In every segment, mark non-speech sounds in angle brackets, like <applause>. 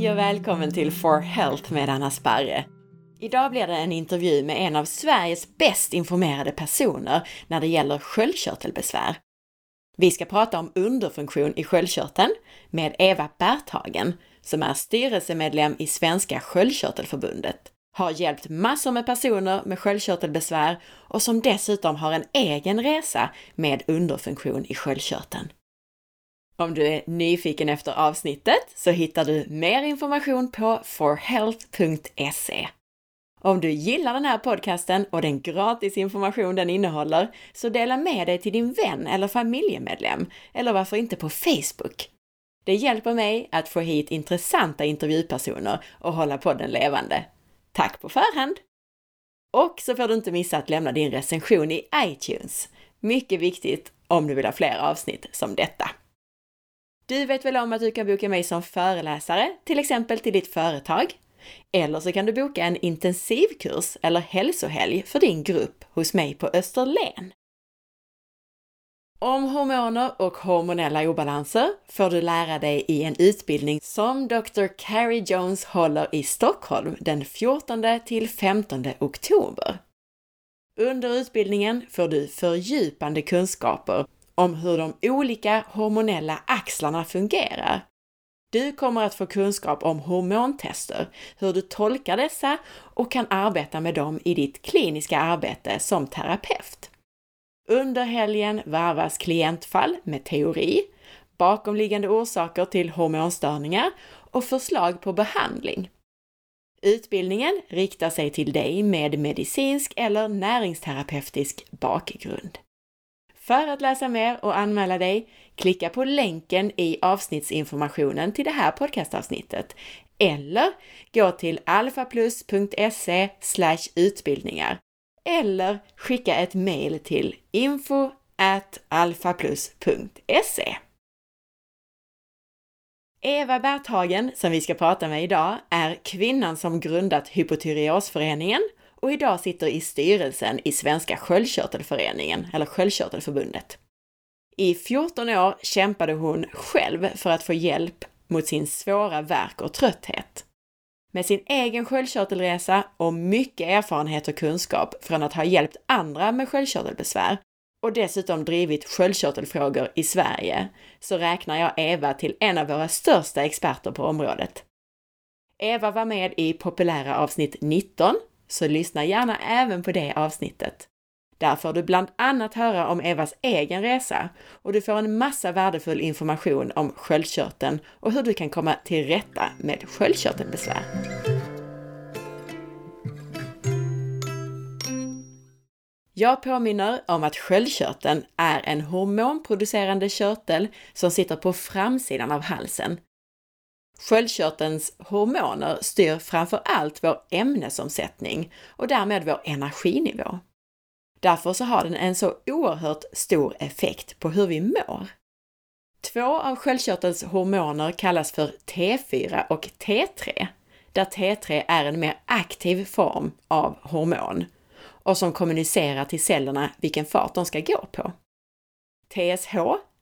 Hej och välkommen till For Health med Anna Sparre. Idag blir det en intervju med en av Sveriges bäst informerade personer när det gäller sköldkörtelbesvär. Vi ska prata om underfunktion i sköldkörteln med Eva Berthagen som är styrelsemedlem i Svenska sköldkörtelförbundet, har hjälpt massor med personer med sköldkörtelbesvär och som dessutom har en egen resa med underfunktion i sköldkörteln. Om du är nyfiken efter avsnittet så hittar du mer information på forhealth.se. Om du gillar den här podcasten och den gratis information den innehåller, så dela med dig till din vän eller familjemedlem, eller varför inte på Facebook. Det hjälper mig att få hit intressanta intervjupersoner och hålla podden levande. Tack på förhand! Och så får du inte missa att lämna din recension i iTunes. Mycket viktigt om du vill ha fler avsnitt som detta. Du vet väl om att du kan boka mig som föreläsare, till exempel till ditt företag? Eller så kan du boka en intensivkurs eller hälsohelg för din grupp hos mig på Österlen. Om hormoner och hormonella obalanser får du lära dig i en utbildning som Dr. Carrie Jones håller i Stockholm den 14 till 15 oktober. Under utbildningen får du fördjupande kunskaper om hur de olika hormonella axlarna fungerar. Du kommer att få kunskap om hormontester, hur du tolkar dessa och kan arbeta med dem i ditt kliniska arbete som terapeut. Under helgen varvas klientfall med teori, bakomliggande orsaker till hormonstörningar och förslag på behandling. Utbildningen riktar sig till dig med medicinsk eller näringsterapeutisk bakgrund. För att läsa mer och anmäla dig, klicka på länken i avsnittsinformationen till det här podcastavsnittet. Eller gå till alfaplus.se utbildningar. Eller skicka ett mejl till info alfaplus.se. Eva Berthagen, som vi ska prata med idag, är kvinnan som grundat Hypotyreosföreningen och idag sitter i styrelsen i Svenska sköldkörtelföreningen, eller Sköldkörtelförbundet. I 14 år kämpade hon själv för att få hjälp mot sin svåra värk och trötthet. Med sin egen sköldkörtelresa och mycket erfarenhet och kunskap från att ha hjälpt andra med sköldkörtelbesvär och dessutom drivit sköldkörtelfrågor i Sverige, så räknar jag Eva till en av våra största experter på området. Eva var med i populära avsnitt 19 så lyssna gärna även på det avsnittet. Där får du bland annat höra om Evas egen resa och du får en massa värdefull information om sköldkörteln och hur du kan komma till rätta med sköldkörtelbesvär. Jag påminner om att sköldkörteln är en hormonproducerande körtel som sitter på framsidan av halsen Sköldkörtelns hormoner styr framför allt vår ämnesomsättning och därmed vår energinivå. Därför så har den en så oerhört stor effekt på hur vi mår. Två av sköldkörtelns hormoner kallas för T4 och T3, där T3 är en mer aktiv form av hormon och som kommunicerar till cellerna vilken fart de ska gå på. TSH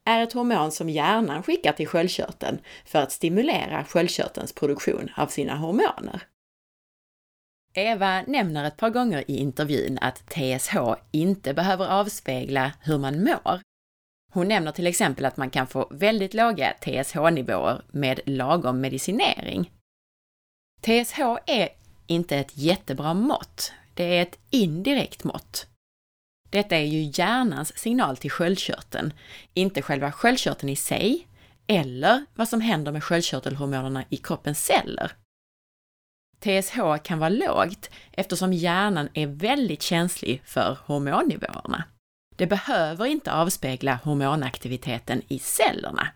är ett hormon som hjärnan skickar till sköldkörteln för att stimulera sköldkörtelns produktion av sina hormoner. Eva nämner ett par gånger i intervjun att TSH inte behöver avspegla hur man mår. Hon nämner till exempel att man kan få väldigt låga TSH-nivåer med lagom medicinering. TSH är inte ett jättebra mått. Det är ett indirekt mått. Detta är ju hjärnans signal till sköldkörteln, inte själva sköldkörteln i sig, eller vad som händer med sköldkörtelhormonerna i kroppens celler. TSH kan vara lågt eftersom hjärnan är väldigt känslig för hormonnivåerna. Det behöver inte avspegla hormonaktiviteten i cellerna.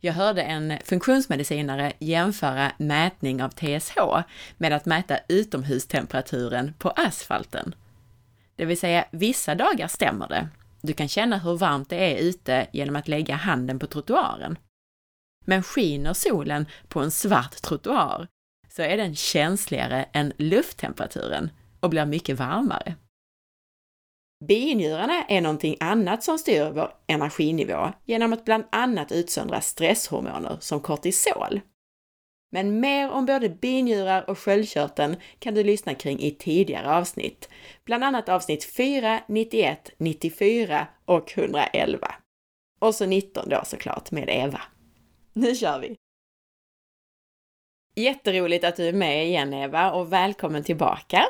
Jag hörde en funktionsmedicinare jämföra mätning av TSH med att mäta utomhustemperaturen på asfalten. Det vill säga, vissa dagar stämmer det. Du kan känna hur varmt det är ute genom att lägga handen på trottoaren. Men skiner solen på en svart trottoar så är den känsligare än lufttemperaturen och blir mycket varmare. Binjurarna är någonting annat som styr vår energinivå genom att bland annat utsöndra stresshormoner som kortisol. Men mer om både binjurar och sköldkörteln kan du lyssna kring i tidigare avsnitt, bland annat avsnitt 4, 91, 94 och 111. Och så 19 då såklart med Eva. Nu kör vi! Jätteroligt att du är med igen Eva och välkommen tillbaka!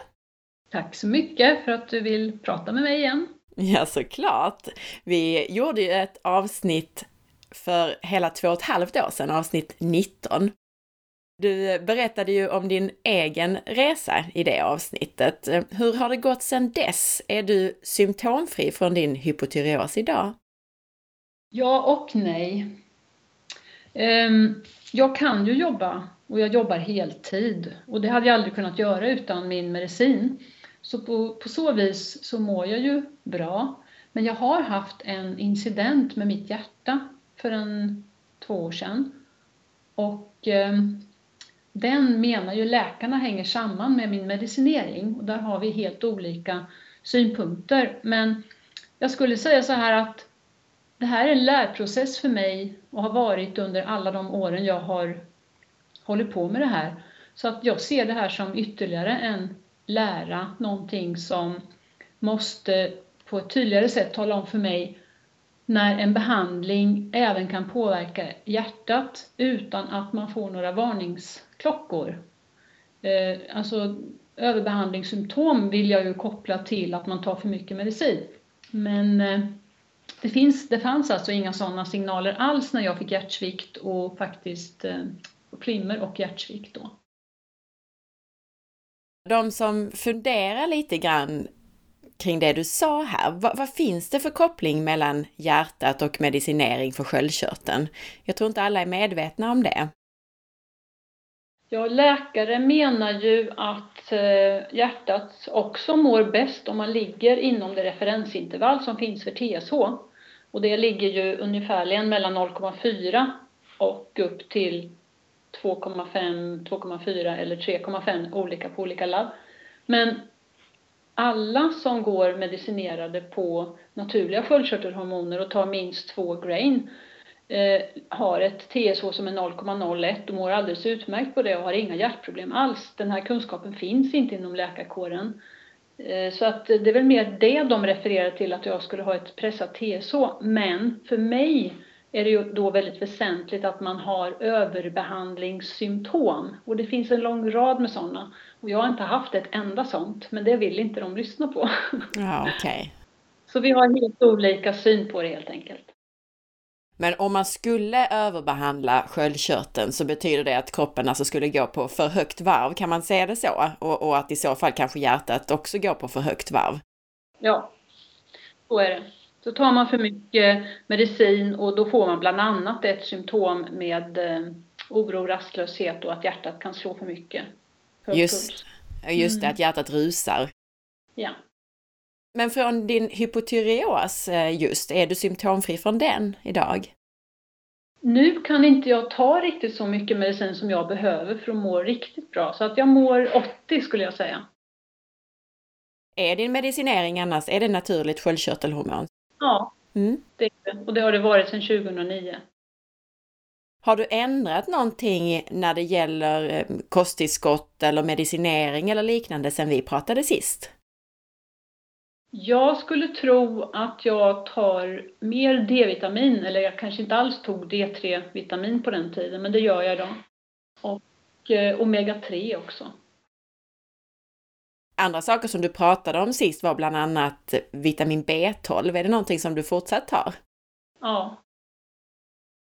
Tack så mycket för att du vill prata med mig igen. Ja, såklart! Vi gjorde ju ett avsnitt för hela två och ett halvt år sedan, avsnitt 19. Du berättade ju om din egen resa i det avsnittet. Hur har det gått sedan dess? Är du symptomfri från din hypotyreos idag? Ja och nej. Ehm, jag kan ju jobba och jag jobbar heltid och det hade jag aldrig kunnat göra utan min medicin. Så på, på så vis så mår jag ju bra. Men jag har haft en incident med mitt hjärta för en två år sedan. Och eh, den menar ju läkarna hänger samman med min medicinering och där har vi helt olika synpunkter. Men jag skulle säga så här att det här är en lärprocess för mig och har varit under alla de åren jag har hållit på med det här. Så att jag ser det här som ytterligare en lära, någonting som måste på ett tydligare sätt tala om för mig när en behandling även kan påverka hjärtat utan att man får några varningsklockor. Eh, alltså överbehandlingssymptom vill jag ju koppla till att man tar för mycket medicin. Men eh, det, finns, det fanns alltså inga sådana signaler alls när jag fick hjärtsvikt och faktiskt eh, flimmer och hjärtsvikt då. De som funderar lite grann kring det du sa här, vad, vad, finns det för koppling mellan hjärtat och medicinering för sköldkörteln? Jag tror inte alla är medvetna om det. Ja, läkare menar ju att eh, hjärtat också mår bäst om man ligger inom det referensintervall som finns för TSH. Och det ligger ju ungefärligen mellan 0,4 och upp till 2,5, 2,4 eller 3,5 olika på olika labb. Men alla som går medicinerade på naturliga sköldkörtelhormoner och tar minst två grain eh, har ett TSH som är 0,01 och mår alldeles utmärkt på det och har inga hjärtproblem alls. Den här kunskapen finns inte inom läkarkåren. Eh, så att det är väl mer det de refererar till, att jag skulle ha ett pressat TSH. Men för mig är det ju då väldigt väsentligt att man har överbehandlingssymptom. Och det finns en lång rad med sådana. Och jag har inte haft ett enda sånt, men det vill inte de lyssna på. <laughs> Ja. Okay. Så vi har helt olika syn på det helt enkelt. Men om man skulle överbehandla sköldkörteln så betyder det att kroppen alltså skulle gå på för högt varv, kan man säga det så? Och, och att i så fall kanske hjärtat också går på för högt varv? Ja, så är det. Så tar man för mycket medicin och då får man bland annat ett symptom med eh, oro, rastlöshet och att hjärtat kan slå för mycket. Just, just det, mm. att hjärtat rusar. Ja. Men från din hypotyreos eh, just, är du symptomfri från den idag? Nu kan inte jag ta riktigt så mycket medicin som jag behöver för att må riktigt bra, så att jag mår 80 skulle jag säga. Är din medicinering annars, är det naturligt sköldkörtelhormon? Ja, mm. det. Och det har det varit sedan 2009. Har du ändrat någonting när det gäller eh, kosttillskott eller medicinering eller liknande sedan vi pratade sist? Jag skulle tro att jag tar mer D-vitamin, eller jag kanske inte alls tog D3-vitamin på den tiden, men det gör jag idag. Och eh, omega-3 också. Andra saker som du pratade om sist var bland annat vitamin B12. Är det någonting som du fortsatt tar? Ja.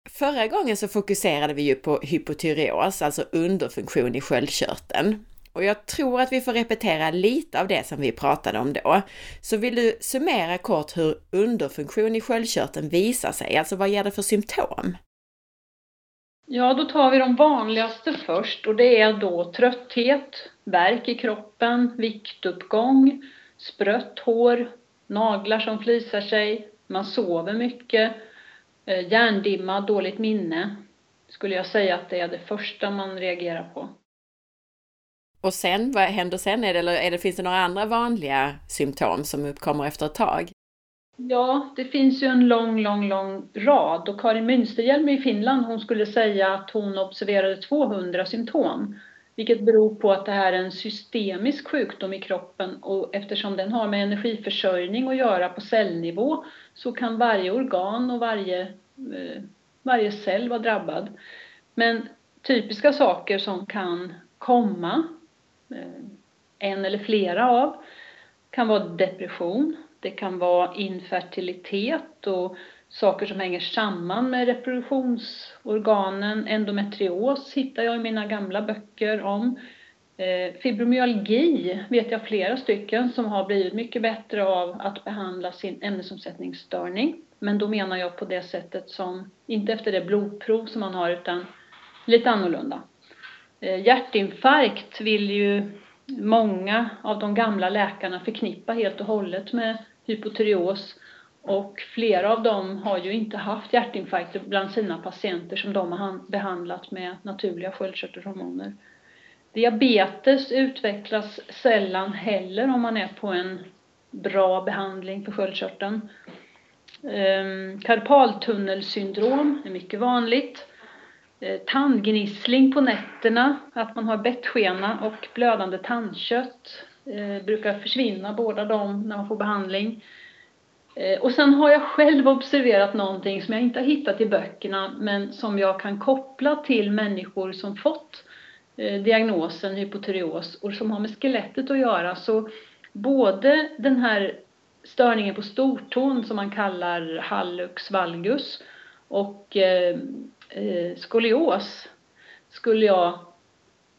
Förra gången så fokuserade vi ju på hypotyreos, alltså underfunktion i sköldkörteln. Och jag tror att vi får repetera lite av det som vi pratade om då. Så vill du summera kort hur underfunktion i sköldkörteln visar sig? Alltså vad ger det för symptom? Ja, då tar vi de vanligaste först och det är då trötthet, värk i kroppen, viktuppgång, sprött hår, naglar som flisar sig, man sover mycket, eh, hjärndimma, dåligt minne. Skulle jag säga att det är det första man reagerar på. Och sen, vad händer sen? Är det, eller är det, finns det några andra vanliga symptom som uppkommer efter ett tag? Ja, det finns ju en lång, lång, lång rad och Karin Münsterhjelm i Finland hon skulle säga att hon observerade 200 symptom. Vilket beror på att det här är en systemisk sjukdom i kroppen och eftersom den har med energiförsörjning att göra på cellnivå så kan varje organ och varje, eh, varje cell vara drabbad. Men typiska saker som kan komma, eh, en eller flera av, kan vara depression, det kan vara infertilitet och saker som hänger samman med reproduktionsorganen. Endometrios hittar jag i mina gamla böcker om. Eh, fibromyalgi vet jag flera stycken som har blivit mycket bättre av att behandla sin ämnesomsättningsstörning. Men då menar jag på det sättet som, inte efter det blodprov som man har utan lite annorlunda. Eh, hjärtinfarkt vill ju många av de gamla läkarna förknippa helt och hållet med hypotyreos och flera av dem har ju inte haft hjärtinfarkter bland sina patienter som de har behandlat med naturliga sköldkörtelhormoner. Diabetes utvecklas sällan heller om man är på en bra behandling för sköldkörteln. Ehm, karpaltunnelsyndrom är mycket vanligt. Eh, tandgnissling på nätterna, att man har bettskena och blödande tandkött eh, brukar försvinna båda de när man får behandling. Eh, och sen har jag själv observerat någonting som jag inte har hittat i böckerna men som jag kan koppla till människor som fått diagnosen hypotyreos och som har med skelettet att göra. Så både den här störningen på stortån som man kallar hallux valgus och eh, skolios skulle jag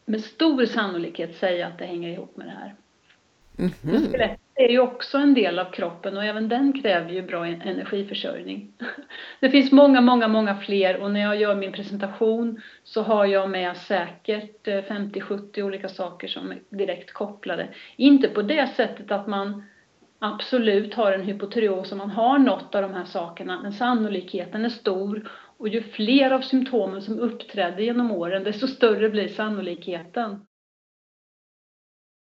med stor sannolikhet säga att det hänger ihop med det här. Mm -hmm. Är ju också en del av kroppen och även den kräver ju bra energiförsörjning. <laughs> Det finns många, många, många fler och när jag gör min presentation så har jag med säkert eh, 50-70 olika saker som är direkt kopplade. Inte på det sättet att man absolut har en hypotyreos om man har något av de här sakerna, men sannolikheten är stor och ju fler av symptomen som uppträder genom åren, desto större blir sannolikheten.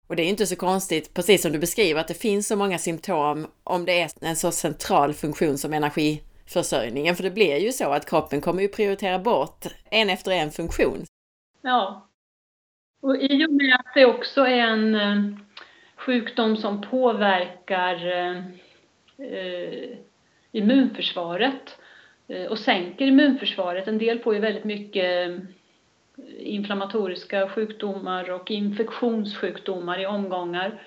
Och det är inte så konstigt, precis som du beskriver, att det finns så många symptom om det är en så central funktion som energiförsörjningen. För det blir ju så att kroppen kommer ju prioritera bort en efter en funktion. Ja. Och i och med att det också är en eh, sjukdom som påverkar eh, eh immunförsvaret Eh, och sänker immunförsvaret. En del får ju väldigt mycket eh, inflammatoriska sjukdomar och infektionssjukdomar i omgångar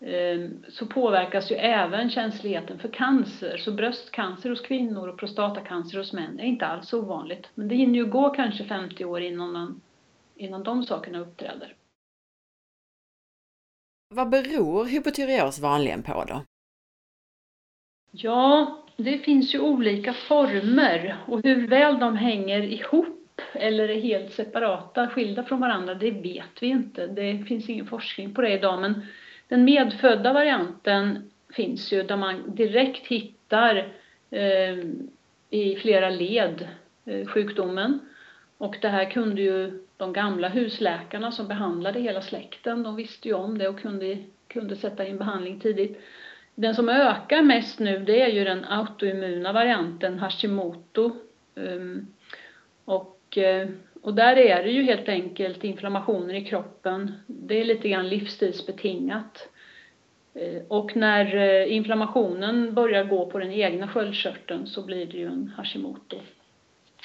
eh, så påverkas ju även känsligheten för cancer. Så bröstcancer hos kvinnor och prostatacancer hos män är inte alls ovanligt. Men det hinner ju gå kanske 50 år innan, man, innan de sakerna uppträder. Vad beror hypotyreos vanligen på då? Ja, det finns ju olika former och hur väl de hänger ihop eller är helt separata, skilda från varandra, det vet vi inte. Det finns ingen forskning på det idag, men den medfödda varianten finns ju där man direkt hittar eh, i flera led eh, sjukdomen. Och det här kunde ju de gamla husläkarna som behandlade hela släkten, de visste ju om det och kunde, kunde sätta in behandling tidigt. Den som ökar mest nu det är ju den autoimmuna varianten Hashimoto. Um, och, Eh, och där är det ju helt enkelt inflammationer i kroppen. Det är lite grann livsstilsbetingat. Eh, och när eh, inflammationen börjar gå på den egna sköldkörteln så blir det ju en Hashimoto.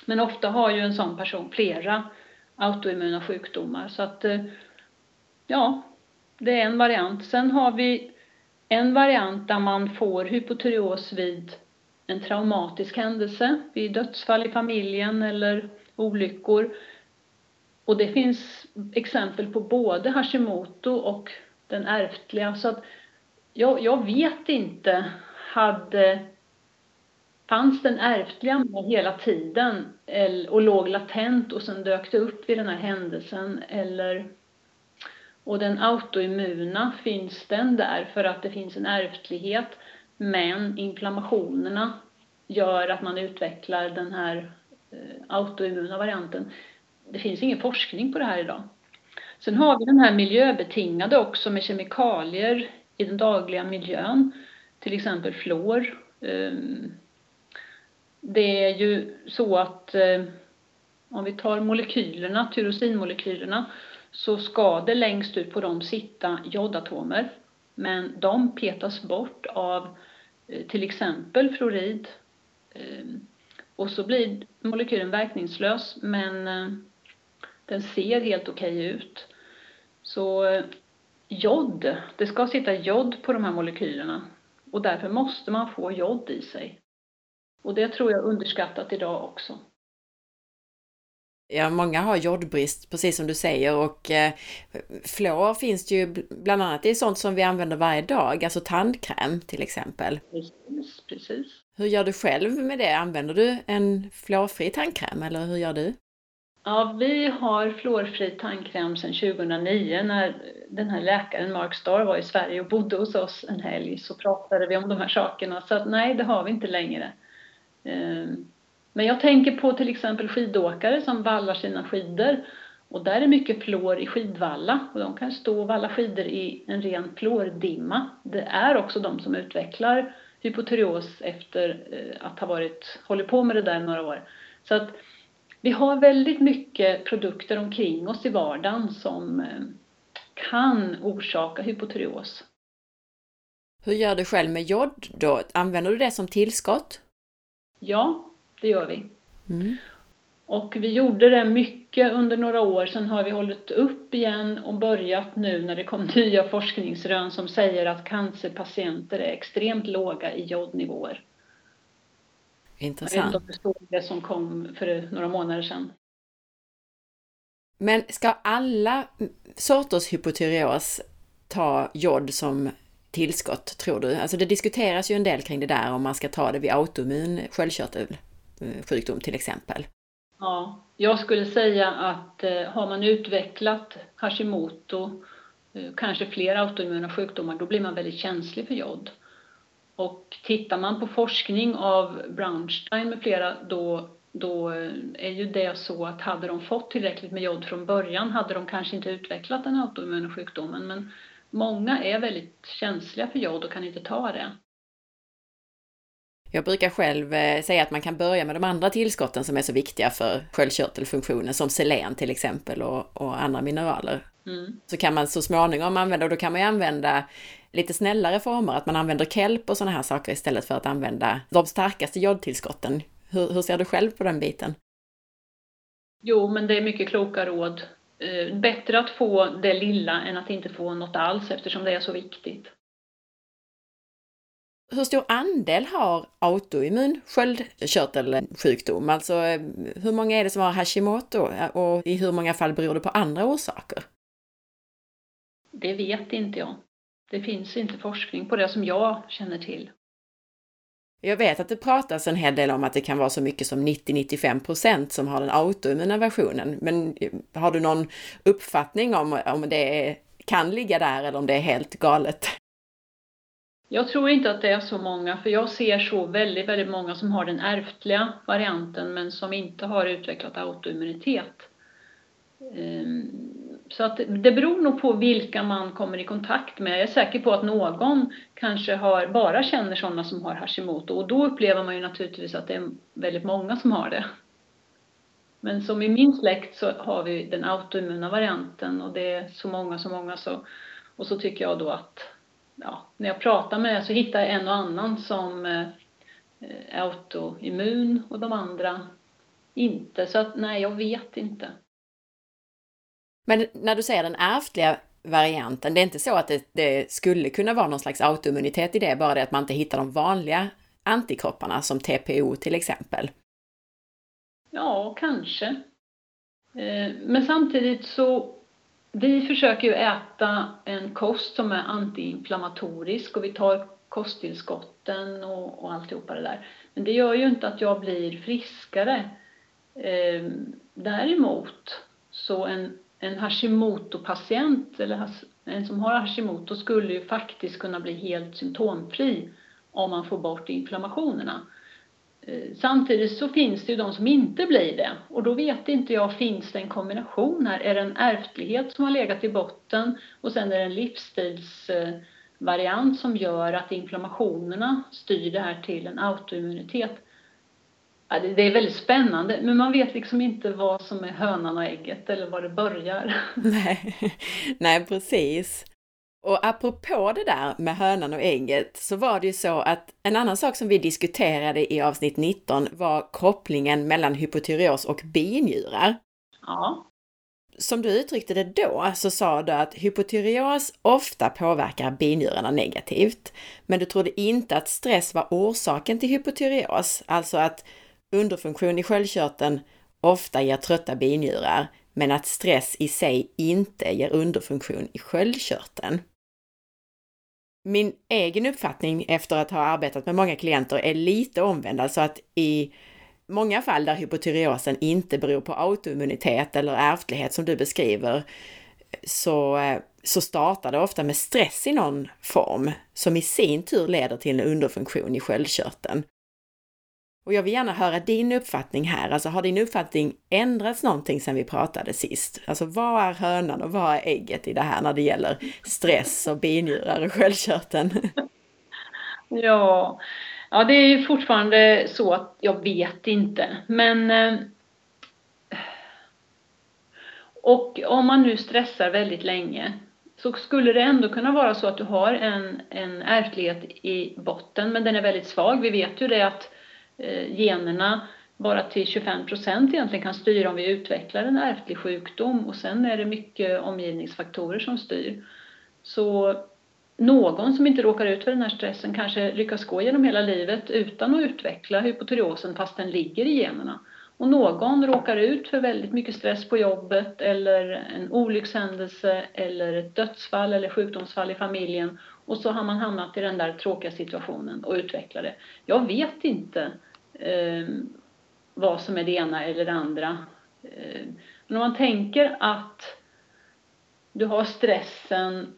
Men ofta har ju en sån person flera autoimmuna sjukdomar så att ja, det är en variant. Sen har vi en variant där man får hypotyreos vid en traumatisk händelse, vid dödsfall i familjen eller olyckor. Och det finns exempel på både Hashimoto och den ärftliga. Så att jag, jag vet inte, hade, fanns den ärftliga med hela tiden och låg latent och sen dök det upp vid den här händelsen eller och den autoimmuna finns den där för att det finns en ärftlighet men inflammationerna gör att man utvecklar den här Eh, autoimmuna varianten. Det finns ingen forskning på det här idag. Sen har vi den här miljöbetingade också med kemikalier i den dagliga miljön. Till exempel fluor eh, det är ju så att eh, om vi tar molekylerna, tyrosinmolekylerna, så ska det längst ut på dem sitta jodatomer. Men de petas bort av till exempel fluorid. Och så blir molekylen verkningslös men eh, den ser helt okej okay ut. Så jod, det ska sitta jod på de här molekylerna och därför måste man få jod i sig. Och det tror jag är underskattat idag också. Ja, många har jodbrist, precis som du säger, och eh, fluor finns det ju bland annat i sånt som vi använder varje dag, alltså tandkräm till exempel. Precis, precis. Hur gör du själv med det? Använder du en fluorfri tandkräm eller hur gör du? Ja, vi har fluorfri tandkräm sedan 2009 när den här läkaren Mark Starr var i Sverige och bodde hos oss en helg så pratade vi om de här sakerna. Så att, nej, det har vi inte längre. Ehm, men jag tänker på till exempel skidåkare som vallar sina skidor och där är mycket fluor i skidvalla och de kan stå och valla skidor i en ren fluordimma. Det är också de som utvecklar hypotyreos efter eh, att ha varit, hållit på med det där några år. Så att vi har väldigt mycket produkter omkring oss i vardagen som eh, kan orsaka hypotyreos. Hur gör du själv med jod då? Använder du det som tillskott? Ja, det gör vi. Mm. Och vi gjorde det mycket under några år, sen har vi hållit upp igen och börjat nu när det kom <laughs> nya forskningsrön som säger att cancerpatienter är extremt låga i jodnivåer. Intressant. Jag vet inte om du såg det som kom för några månader sedan. Men ska alla sorters hypotyreos ta jod som tillskott, tror du? Alltså det diskuteras ju en del kring det där om man ska ta det vid autoimmun sköldkörtelsjukdom till exempel. Ja, jag skulle säga att eh, har man utvecklat Hashimoto, eh, kanske fler autoimmuna sjukdomar, då blir man väldigt känslig för jod. Och tittar man på forskning av Brownstein med flera, då, då eh, är ju det så att hade de fått tillräckligt med jod från början hade de kanske inte utvecklat den autoimmuna sjukdomen. Men många är väldigt känsliga för jod och kan inte ta det. Jag brukar själv eh, säga att man kan börja med de andra tillskotten som är så viktiga för sköldkörtelfunktionen, som selen till exempel och, och andra mineraler. Mm. Så kan man så småningom använda, och då kan man ju använda lite snällare former, att man använder kelp och sådana här saker istället för att använda de starkaste jodtillskotten. Hur, hur ser du själv på den biten? Jo, men det är mycket kloka råd. Eh, bättre att få det lilla än att inte få något alls eftersom det är så viktigt. Hur stor andel har autoimmun sköldkörtelsjukdom? Alltså hur många är det som har Hashimoto och i hur många fall beror det på andra orsaker? Det vet inte jag. Det finns inte forskning på det som jag känner till. Jag vet att det pratas en hel del om att det kan vara så mycket som 90-95 procent som har den autoimmuna versionen. Men har du någon uppfattning om om det kan ligga där eller om det är helt galet? Jag tror inte att det är så många, för jag ser så väldigt, väldigt många som har den ärftliga varianten men som inte har utvecklat autoimmunitet. Ehm, så att det beror nog på vilka man kommer i kontakt med. Jag är säker på att någon kanske har, bara känner sådana som har Hashimoto och då upplever man ju naturligtvis att det är väldigt många som har det. Men som i min släkt så har vi den autoimmuna varianten och det är så många, så många så. Och så tycker jag då att ja, när jag pratar med så hittar jag en och annan som eh, är autoimmun och de andra inte. Så att nej, jag vet inte. Men när du säger den ärftliga varianten, det är inte så att det, det, skulle kunna vara någon slags autoimmunitet i det, bara det att man inte hittar de vanliga antikropparna som TPO till exempel? Ja, kanske. Eh, men samtidigt så vi försöker ju äta en kost som är antiinflammatorisk och vi tar kosttillskotten och, och alltihopa det där. Men det gör ju inte att jag blir friskare. Eh, däremot så en, en Hashimoto-patient eller en som har Hashimoto skulle ju faktiskt kunna bli helt symptomfri om man får bort inflammationerna. Eh, samtidigt så finns det ju de som inte blir det och då vet inte jag, finns det en kombination här? Är det en ärftlighet som har legat i botten och sen är det en livsstilsvariant som gör att inflammationerna styr det här till en autoimmunitet. Ja, det, är väldigt spännande, men man vet liksom inte vad som är hönan och ägget eller var det börjar. Nej, Nej precis. Och apropå det där med hönan och ägget så var det ju så att en annan sak som vi diskuterade i avsnitt 19 var kopplingen mellan hypotyreos och binjurar. Ja. Som du uttryckte det då så sa du att hypotyreos ofta påverkar binjurarna negativt, men du trodde inte att stress var orsaken till hypotyreos, alltså att underfunktion i sköldkörteln ofta ger trötta binjurar, men att stress i sig inte ger underfunktion i sköldkörteln. Min egen uppfattning efter att ha arbetat med många klienter är lite omvänd, alltså att i många fall där hypotyreosen inte beror på autoimmunitet eller ärftlighet som du beskriver, så, eh, så startar det ofta med stress i någon form som i sin tur leder till en underfunktion i sköldkörteln. Och jag vill gärna höra din uppfattning här. Alltså har din uppfattning ändrats någonting sedan vi pratade sist? Alltså vad är hönan och vad är ägget i det här när det gäller stress och binjurar och sköldkörteln? <laughs> Ja, ja, det är ju fortfarande så att jag vet inte. Men eh, och om man nu stressar väldigt länge så skulle det ändå kunna vara så att du har en, en ärftlighet i botten, men den är väldigt svag. Vi vet ju det att Eh, generna bara till 25 procent egentligen kan styra om vi utvecklar en ärftlig sjukdom och sen är det mycket omgivningsfaktorer som styr. Så någon som inte råkar ut för den här stressen kanske lyckas gå genom hela livet utan att utveckla hypotyreosen fast den ligger i generna. Och någon råkar ut för väldigt mycket stress på jobbet eller en olyckshändelse eller ett dödsfall eller sjukdomsfall i familjen och så har man hamnat i den där tråkiga situationen och utvecklar det. Jag vet inte eh, vad som är det ena eller det andra. Eh, men om man tänker att du har stressen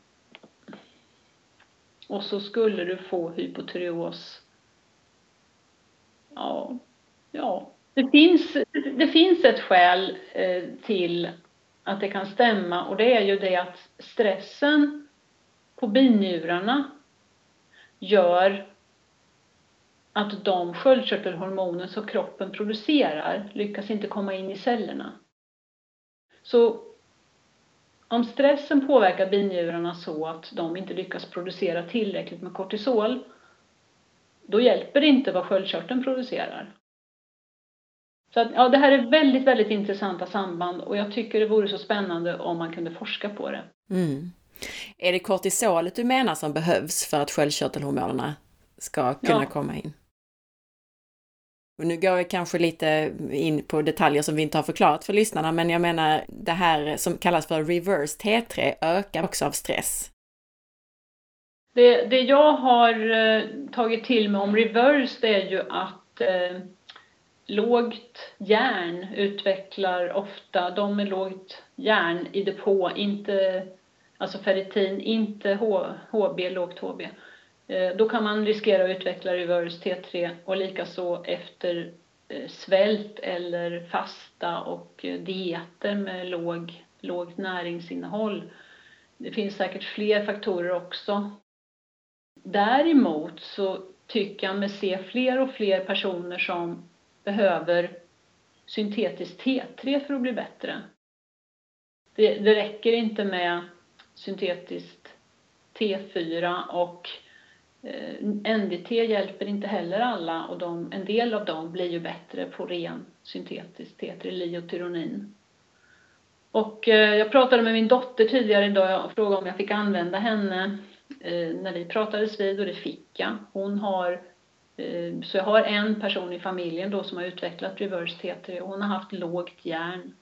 och så skulle du få hypotyreos. Ja, ja. Det finns, det finns ett skäl eh, till att det kan stämma och det är ju det att stressen på binjurarna gör att de sköldkörtelhormoner som kroppen producerar lyckas inte komma in i cellerna. Så om stressen påverkar binjurarna så att de inte lyckas producera tillräckligt med kortisol, då hjälper det inte vad sköldkörteln producerar. Så att, ja, det här är väldigt, väldigt intressanta samband och jag tycker det vore så spännande om man kunde forska på det. Mm. Är det kortisolet du menar som behövs för att sköldkörtelhormonerna ska kunna ja. komma in? Och nu går jag kanske lite in på detaljer som vi inte har förklarat för lyssnarna, men jag menar det här som kallas för reverse T3 ökar också av stress. Det, det jag har eh, tagit till mig om reverse det är ju att eh, lågt järn utvecklar ofta, de med lågt järn i depå, inte, alltså ferritin, inte H, HB, lågt HB, Eh, Eh, då kan man riskera att utveckla reverse T3 och likaså efter eh, svält eller fasta och eh, dieter med låg, lågt näringsinnehåll. Det finns säkert fler faktorer också. Däremot så tycker jag mig se fler och fler personer som behöver syntetiskt T3 för att bli bättre. Det, det räcker inte med syntetiskt T4 och Eh, NDT hjälper inte heller alla och de, en del av dem blir ju bättre på ren syntetisk T3 liotyronin. Och eh, jag pratade med min dotter tidigare idag och frågade om jag fick använda henne eh, när vi pratades vid och det fick jag. Hon har, så jag har en person i familjen då som har utvecklat reverse T3 och hon har haft lågt järn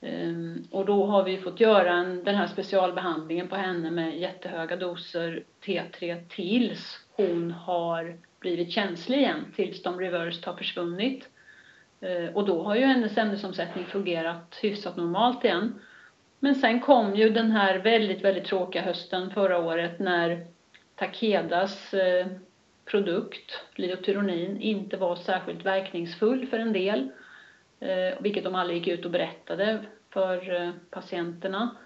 Ehm, och då har vi fått göra en, den här specialbehandlingen på henne med jättehöga doser T3 tills hon har blivit känslig igen, tills de reversed har försvunnit. Ehm, och då har ju hennes ämnesomsättning fungerat hyfsat normalt igen. Men sen kom ju den här väldigt, väldigt tråkiga hösten förra året när Takedas eh, produkt, Liotyronin, inte var särskilt verkningsfull för en del Eh, vilket de aldrig gick ut och berättade för eh, patienterna.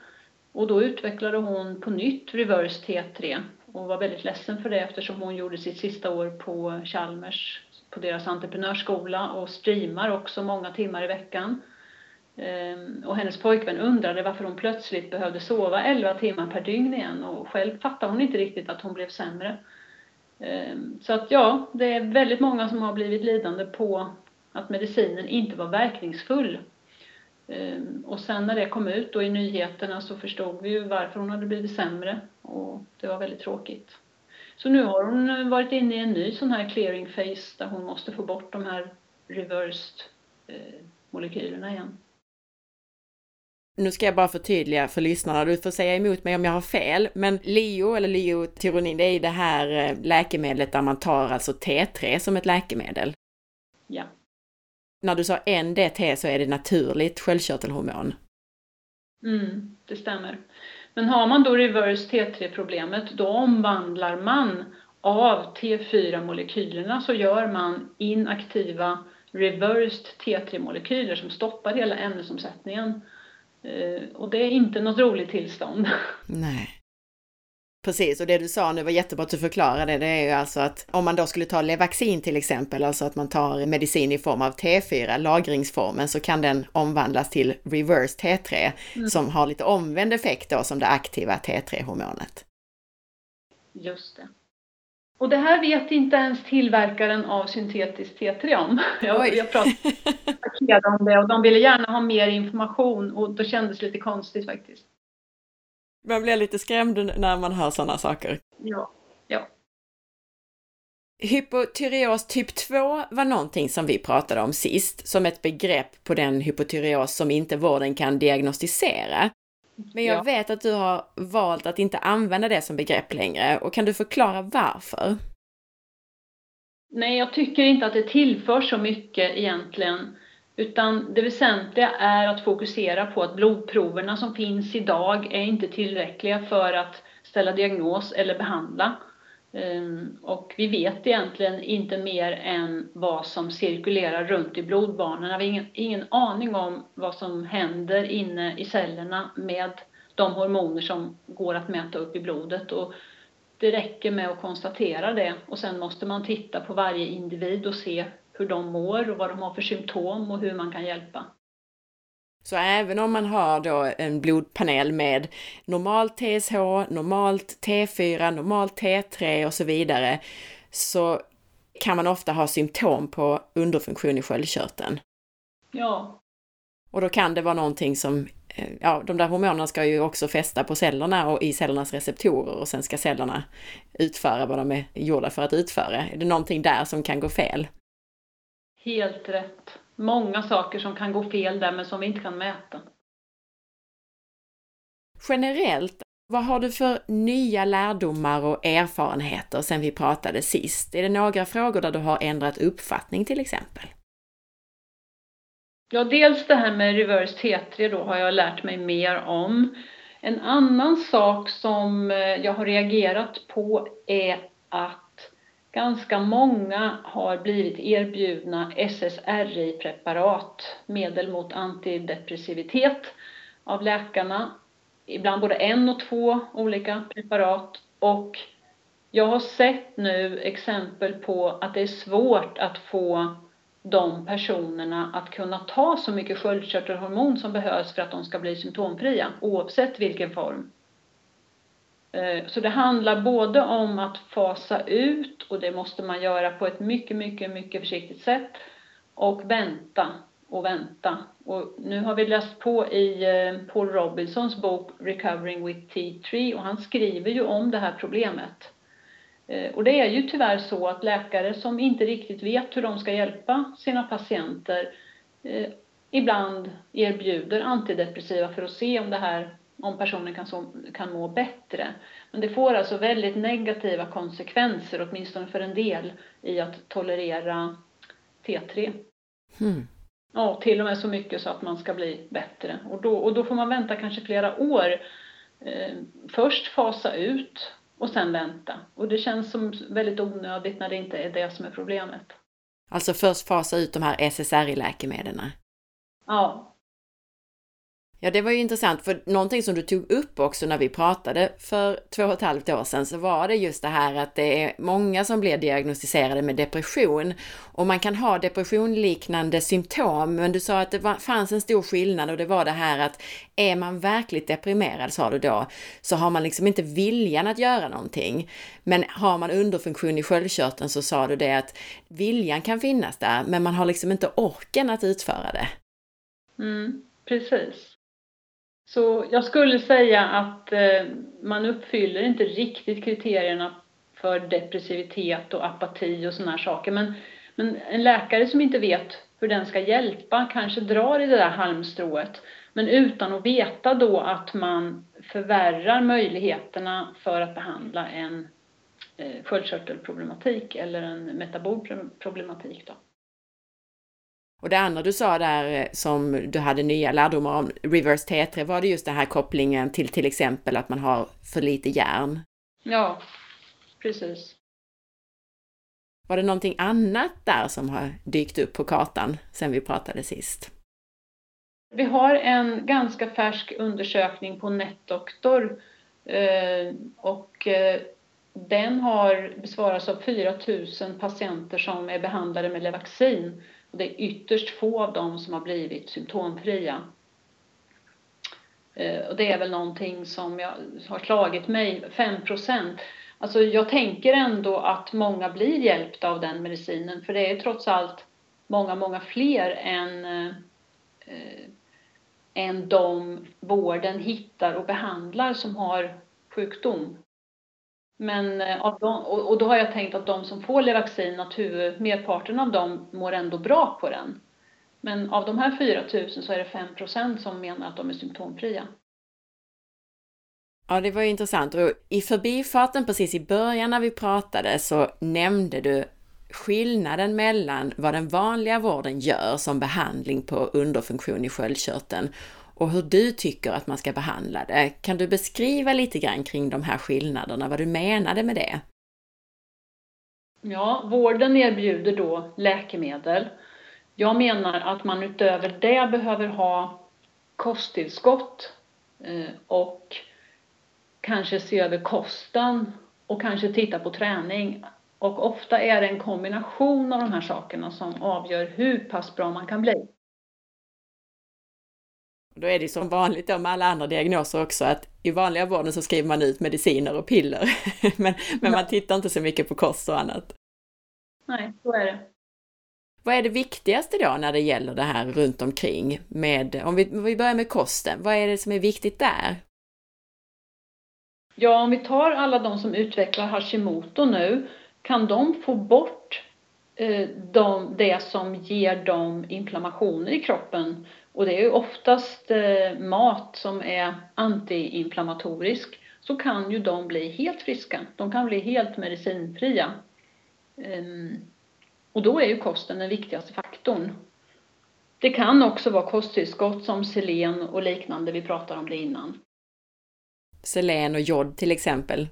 Och då utvecklade hon på nytt reverse T3 och var väldigt ledsen för det eftersom hon gjorde sitt sista år på Chalmers på deras entreprenörsskola och streamar också många timmar i veckan. Eh, och hennes pojkvän undrade varför hon plötsligt behövde sova 11 timmar per dygn igen och själv fattade hon inte riktigt att hon blev sämre. Eh, så att ja, det är väldigt många som har blivit lidande på att medicinen inte var verkningsfull. Ehm, och sen när det kom ut då i nyheterna så förstod vi ju varför hon hade blivit sämre och det var väldigt tråkigt. Så nu har hon varit inne i en ny sån här clearing phase där hon måste få bort de här reversed eh, molekylerna igen. Nu ska jag bara förtydliga för lyssnarna, du får säga emot mig om jag har fel, men Leo eller Liotyronin, det är det här eh, läkemedlet där man tar alltså T3 som ett läkemedel. Ja. När du sa NDT så är det naturligt sköldkörtelhormon. Mm, det stämmer. Men har man då reverse T3-problemet, då omvandlar man av T4-molekylerna så gör man inaktiva reversed T3-molekyler som stoppar hela ämnesomsättningen. Eh, och det är inte något roligt tillstånd. Nej. Precis, och det du sa nu var jättebra att du förklarade, det är ju alltså att om man då skulle ta Levaxin till exempel, alltså att man tar medicin i form av T4, lagringsformen, så kan den omvandlas till reverse T3 mm. som har lite omvänd effekt då som det aktiva T3-hormonet. Just det. Och det här vet inte ens tillverkaren av syntetiskt T3 om. <laughs> Jag, <laughs> jag pratade om det och de ville gärna ha mer information och då kändes det lite konstigt faktiskt. Man blir lite skrämd när man hör sådana saker. Ja, ja. Hypotyreos typ 2 var någonting som vi pratade om sist, som ett begrepp på den hypotyreos som inte vården kan diagnostisera. Men jag ja. vet att du har valt att inte använda det som begrepp längre och kan du förklara varför? Nej, jag tycker inte att det tillför så mycket egentligen. Utan det väsentliga är att fokusera på att blodproverna som finns idag är inte tillräckliga för att ställa diagnos eller behandla. Ehm, och vi vet egentligen inte mer än vad som cirkulerar runt i blodbanorna. Vi har ingen, ingen aning om vad som händer inne i cellerna med de hormoner som går att mäta upp i blodet. Och det räcker med att konstatera det och sen måste man titta på varje individ och se hur de mår och vad de har för symptom och hur man kan hjälpa. Så även om man har då en blodpanel med normalt TSH, normalt T4, normalt T3 och så vidare, så kan man ofta ha symptom på underfunktion i sköldkörteln. Ja. Och då kan det vara någonting som, eh, ja, de där hormonerna ska ju också fästa på cellerna och i cellernas receptorer och sen ska cellerna utföra vad de är gjorda för att utföra. Är det någonting där som kan gå fel? Helt rätt. Många saker som kan gå fel där men som vi inte kan mäta. Generellt, vad har du för nya lärdomar och erfarenheter sen vi pratade sist? Är det några frågor där du har ändrat uppfattning till exempel? Ja, dels det här med reverse T3 då har jag lärt mig mer om. En annan sak som eh, jag har reagerat på är att Ganska många har blivit erbjudna SSRI-preparat, medel mot antidepressivitet, av läkarna. Ibland både en och två olika preparat. Och jag har sett nu exempel på att det är svårt att få de personerna att kunna ta så mycket sköldkörtelhormon som behövs för att de ska bli symptomfria, oavsett vilken form. Eh, så det handlar både om att fasa ut och det måste man göra på ett mycket, mycket, mycket försiktigt sätt och vänta och vänta. Och nu har vi läst på i eh, Paul Robinsons bok Recovering with T3 och han skriver ju om det här problemet. Eh, och det är ju tyvärr så att läkare som inte riktigt vet hur de ska hjälpa sina patienter ibland erbjuder antidepressiva för att se om det här om personen kan, så, kan må bättre. Men det får alltså väldigt negativa konsekvenser, åtminstone för en del, i att tolerera T3. Mm. Ja, till och med så mycket så att man ska bli bättre. Och då, och då får man vänta kanske flera år. Eh, först fasa ut och sen vänta. Och det känns som väldigt onödigt när det inte är det som är problemet. Alltså först fasa ut de här SSRI-läkemedlen? Ja, Ja, det var ju intressant, för någonting som du tog upp också när vi pratade för två och ett halvt år sedan, så var det just det här att det är många som blir diagnostiserade med depression och man kan ha depressionliknande symptom, men du sa att det var, fanns en stor skillnad och det var det här att är man verkligt deprimerad, sa du då, så har man liksom inte viljan att göra någonting. Men har man underfunktion i sköldkörteln så sa du det att viljan kan finnas där, men man har liksom inte orken att utföra det. Mm, precis. Så jag skulle säga att eh, man uppfyller inte riktigt kriterierna för depressivitet och apati och sådana här saker. Men, men en läkare som inte vet hur den ska hjälpa kanske drar i det där halmstrået. Men utan att veta då att man förvärrar möjligheterna för att behandla en eh, sköldkörtelproblematik eller en metabolproblematik. Då. Och det andra du sa där eh, som du hade nya lärdomar om reverse T3 var det just den här kopplingen till till exempel att man har för lite järn. Ja, precis. Var det någonting annat där som har dykt upp på kartan sen vi pratade sist? Vi har en ganska färsk undersökning på NetDoktor eh, och eh, den har besvarats av 4 000 patienter som är behandlade med Levaxin det är ytterst få av dem som har blivit symptomfria. Eh, och det är väl någonting som jag har slagit mig, 5. Alltså jag tänker ändå att många blir hjälpta av den medicinen för det är trots allt många, många fler än, eh, eh än de vården hittar och behandlar som har sjukdom. Men eh, av dem, och då har jag tänkt att de som får Levaxin, att huvud, merparten av dem mår ändå bra på den. Men av de här 4000 så är det 5% som menar att de är symptomfria. Ja, det var ju intressant. Och I förbifarten precis i början när vi pratade så nämnde du skillnaden mellan vad den vanliga vården gör som behandling på underfunktion i sköldkörteln och hur du tycker att man ska behandla det. Kan du beskriva lite grann kring de här skillnaderna, vad du menade med det? Ja, vården erbjuder då läkemedel. Jag menar att man utöver det behöver ha kosttillskott eh, och kanske se över kosten och kanske titta på träning. Och ofta är det en kombination av de här sakerna som avgör hur pass bra man kan bli. Då är det som vanligt då med alla andra diagnoser också att i vanliga vården så skriver man ut mediciner och piller. <laughs> men men man tittar inte så mycket på kost och annat. Nej, så är det. Vad är det viktigaste då när det gäller det här runt omkring med, om vi, om vi börjar med kosten, vad är det som är viktigt där? Ja, om vi tar alla de som utvecklar Hashimoto nu, kan de få bort eh, de, det som ger dem inflammationer i kroppen och det är ju oftast eh, mat som är antiinflammatorisk, så kan ju de bli helt friska. De kan bli helt medicinfria. Um, och då är ju kosten den viktigaste faktorn. Det kan också vara kosttillskott som selen och liknande, vi pratade om det innan. Selen och jod till exempel.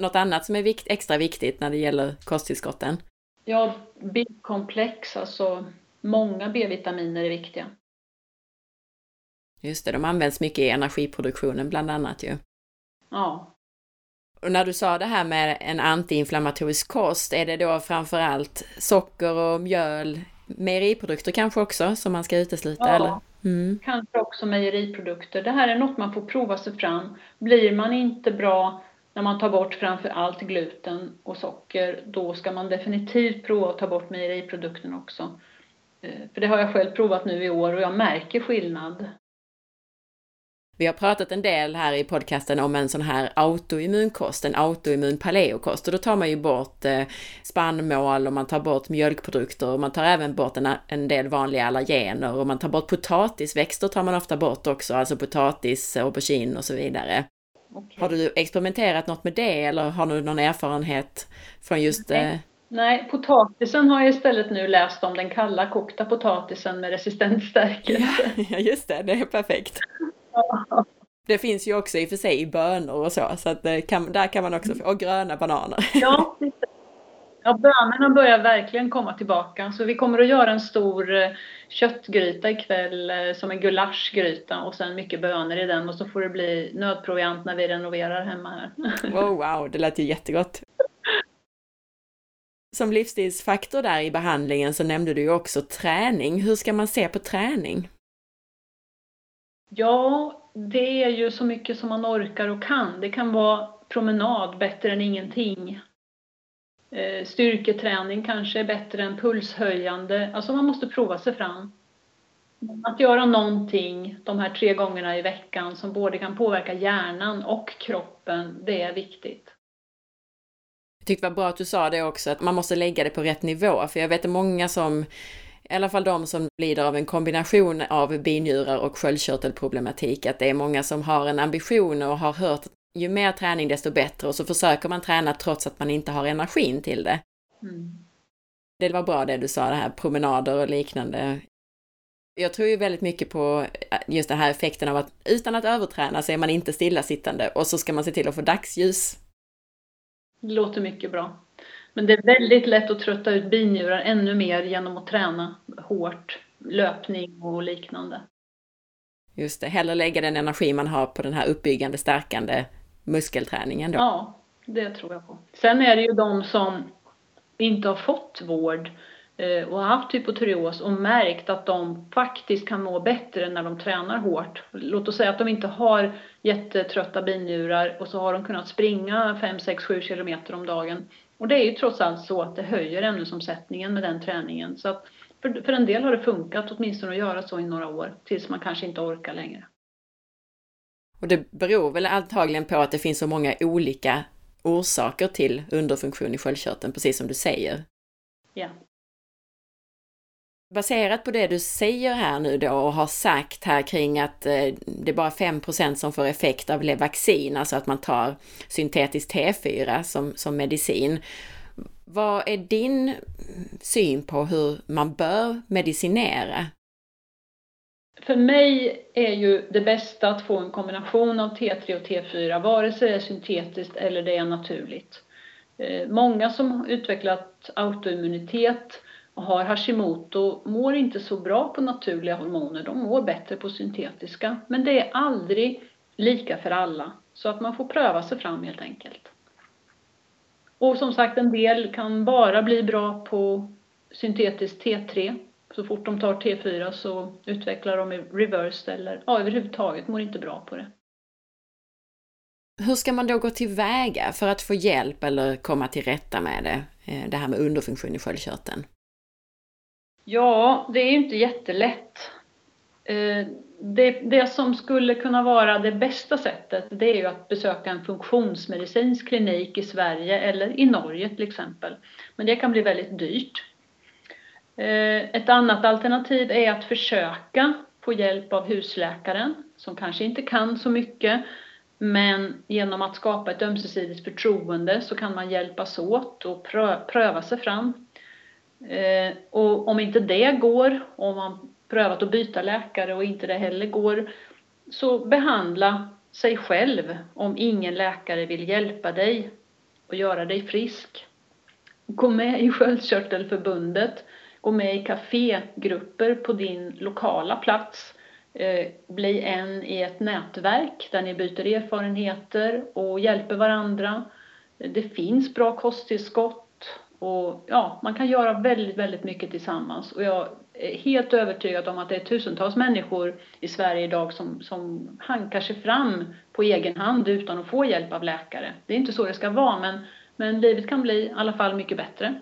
Något annat som är vikt, extra viktigt när det gäller kosttillskotten? Ja, B-komplex, alltså många B-vitaminer är viktiga. Just det, de används mycket i energiproduktionen bland annat ju. Ja. Och när du sa det här med en antiinflammatorisk kost, är det då framför allt socker och mjöl, mejeriprodukter kanske också, som man ska utesluta? Ja, eller? Mm. kanske också mejeriprodukter. Det här är något man får prova sig fram. Blir man inte bra när man tar bort framför allt gluten och socker, då ska man definitivt prova att ta bort mejeriprodukten också. Eh, för det har jag själv provat nu i år och jag märker skillnad. Vi har pratat en del här i podcasten om en sån här autoimmunkost, en autoimmun paleokost och då tar man ju bort eh, spannmål och man tar bort mjölkprodukter och man tar även bort en, en del vanliga allergener och man tar bort potatisväxter tar man ofta bort också, alltså potatis, aubergine och så vidare. Okay. Har du experimenterat något med det eller har du någon erfarenhet från just Nej. Eh... Nej, potatisen har jag istället nu läst om, den kalla kokta potatisen med resistent stärkelse. <laughs> Ja, just det, det är perfekt. Det finns ju också i och för sig i bönor och så, så att kan, där kan man också få, och gröna bananer. Ja, <laughs> Ja, bönorna börjar verkligen komma tillbaka. Så vi kommer att göra en stor eh, köttgryta ikväll eh, som en gulaschgryta och sen mycket bönor i den och så får det bli nödproviant när vi renoverar hemma här. <laughs> Oh, wow, det lät ju jättegott. Som livsstilsfaktor där i behandlingen så nämnde du ju också träning. Hur ska man se på träning? Ja, det är ju så mycket som man orkar och kan. Det kan vara promenad bättre än ingenting. Eh, styrketräning kanske är bättre än pulshöjande. Alltså man måste prova sig fram. Att göra någonting de här tre gångerna i veckan som både kan påverka hjärnan och kroppen, det är viktigt. Jag tyckte det var bra att du sa det också, att man måste lägga det på rätt nivå, för jag vet att många som, i alla fall de som lider av en kombination av binjurar och sköldkörtelproblematik, att det är många som har en ambition och har hört att ju mer träning desto bättre och så försöker man träna trots att man inte har energin till det. Mm. Det var bra det du sa, det här promenader och liknande. Jag tror ju väldigt mycket på just den här effekten av att utan att överträna så är man inte stillasittande och så ska man se till att få dagsljus det låter mycket bra. Men det är väldigt lätt att trötta ut binjurar ännu mer genom att träna hårt, löpning och liknande. Just det, hellre lägga den energi man har på den här uppbyggande, stärkande muskelträningen då. Ja, det tror jag på. Sen är det ju de som inte har fått vård och har haft hypotyreos och märkt att de faktiskt kan må bättre när de tränar hårt. Låt oss säga att de inte har jättetrötta binjurar och så har de kunnat springa 5, 6, 7 kilometer om dagen. Och det är ju trots allt så att det höjer ämnesomsättningen med den träningen. Så att för, för en del har det funkat åtminstone att göra så i några år tills man kanske inte orkar längre. Och det beror väl antagligen på att det finns så många olika orsaker till underfunktion i sköldkörteln, precis som du säger. Ja. Baserat på det du säger här nu då och har sagt här kring att eh, det är bara 5% som får effekt av Levaxin, alltså att man tar syntetisk T4 som, som medicin. Vad är din syn på hur man bör medicinera? För mig är ju det bästa att få en kombination av T3 och T4, vare sig det är syntetiskt eller det är naturligt. Eh, många som utvecklat autoimmunitet och har Hashimoto mår inte så bra på naturliga hormoner, de mår bättre på syntetiska. Men det är aldrig lika för alla, så att man får pröva sig fram helt enkelt. Och som sagt, en del kan bara bli bra på syntetiskt T3. Så fort de tar T4 så utvecklar de reverse eller ja, överhuvudtaget mår inte bra på det. Hur ska man då gå tillväga för att få hjälp eller komma till rätta med det, eh, det här med underfunktion i sköldkörteln? Ja, det är ju inte jättelätt. Eh, det, det, som skulle kunna vara det bästa sättet det är ju att besöka en funktionsmedicinsk klinik i Sverige eller i Norge till exempel. Men det kan bli väldigt dyrt. Eh, ett annat alternativ är att försöka få hjälp av husläkaren som kanske inte kan så mycket men genom att skapa ett ömsesidigt förtroende så kan man hjälpas åt och pröva sig fram Eh, och om inte det går, om man prövat att byta läkare och inte det heller går, så behandla sig själv om ingen läkare vill hjälpa dig och göra dig frisk. Gå med i Sköldkörtelförbundet, gå med i kafégrupper på din lokala plats, eh, bli en i ett nätverk där ni byter erfarenheter och hjälper varandra. Det finns bra kosttillskott och ja, man kan göra väldigt, väldigt mycket tillsammans. Och jag är helt övertygad om att det är tusentals människor i Sverige idag som, som hankar sig fram på egen hand utan att få hjälp av läkare. Det är inte så det ska vara, men, men livet kan bli i alla fall mycket bättre.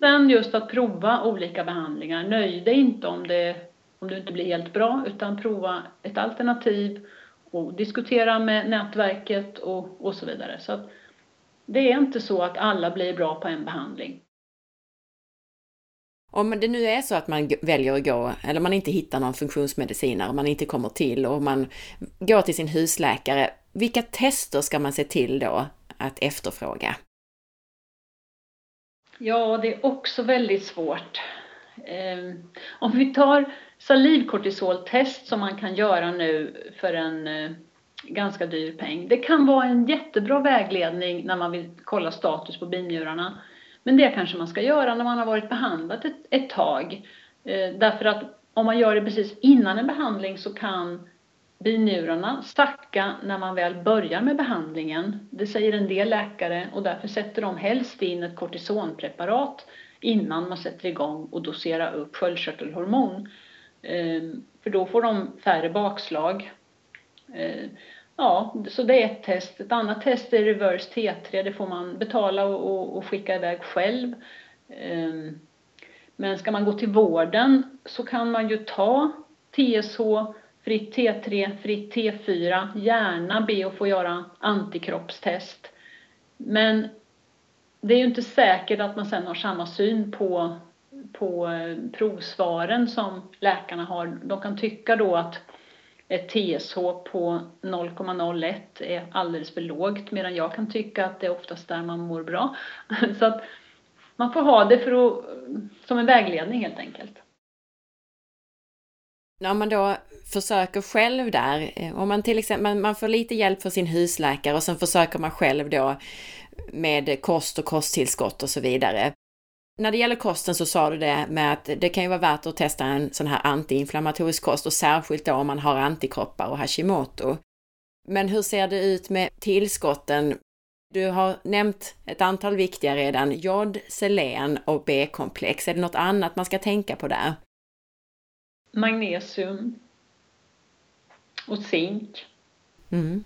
Sen just att prova olika behandlingar. Nöj dig inte om, det, om du inte blir helt bra, utan prova ett alternativ och diskutera med nätverket och, och så vidare. Så att, det är inte så att alla blir bra på en behandling. Om det nu är så att man väljer att gå, eller man inte hittar någon funktionsmedicinare, man inte kommer till och man går till sin husläkare, vilka tester ska man se till då att efterfråga? Ja, det är också väldigt svårt. Ehm, om vi tar salivkortisoltest som man kan göra nu för en eh, ganska dyr peng. Det kan vara en jättebra vägledning när man vill kolla status på binjurarna. Men det kanske man ska göra när man har varit behandlad ett, ett tag. Eh, därför att om man gör det precis innan en behandling så kan binjurarna stacka när man väl börjar med behandlingen. Det säger en del läkare och därför sätter de helst in ett kortisonpreparat innan man sätter igång och doserar upp sköldkörtelhormon. Eh, för då får de färre bakslag. Eh, ja, så det är ett test. Ett annat test är reverse T3. Det får man betala och, och skicka iväg själv. Ehm, men ska man gå till vården så kan man ju ta TSH, fritt T3, fritt T4, gärna be att få göra antikroppstest. Men det är ju inte säkert att man sen har samma syn på, på eh, provsvaren som läkarna har. De kan tycka då att ett TSH på 0,01 är alldeles för lågt medan jag kan tycka att det är oftast där man mår bra. <laughs> Så att man får ha det för att, som en vägledning helt enkelt. När man då försöker själv där, eh, om man till exempel man får lite hjälp från sin husläkare och sen försöker man själv då med kost och kosttillskott och så vidare. När det gäller kosten så sa du det med att det kan ju vara värt att testa en sån här antiinflammatorisk kost och särskilt då om man har antikroppar och Hashimoto. Men hur ser det ut med tillskotten? Du har nämnt ett antal viktiga redan, jod, selen och B-komplex. Är det något annat man ska tänka på där? Magnesium och zink. Mm.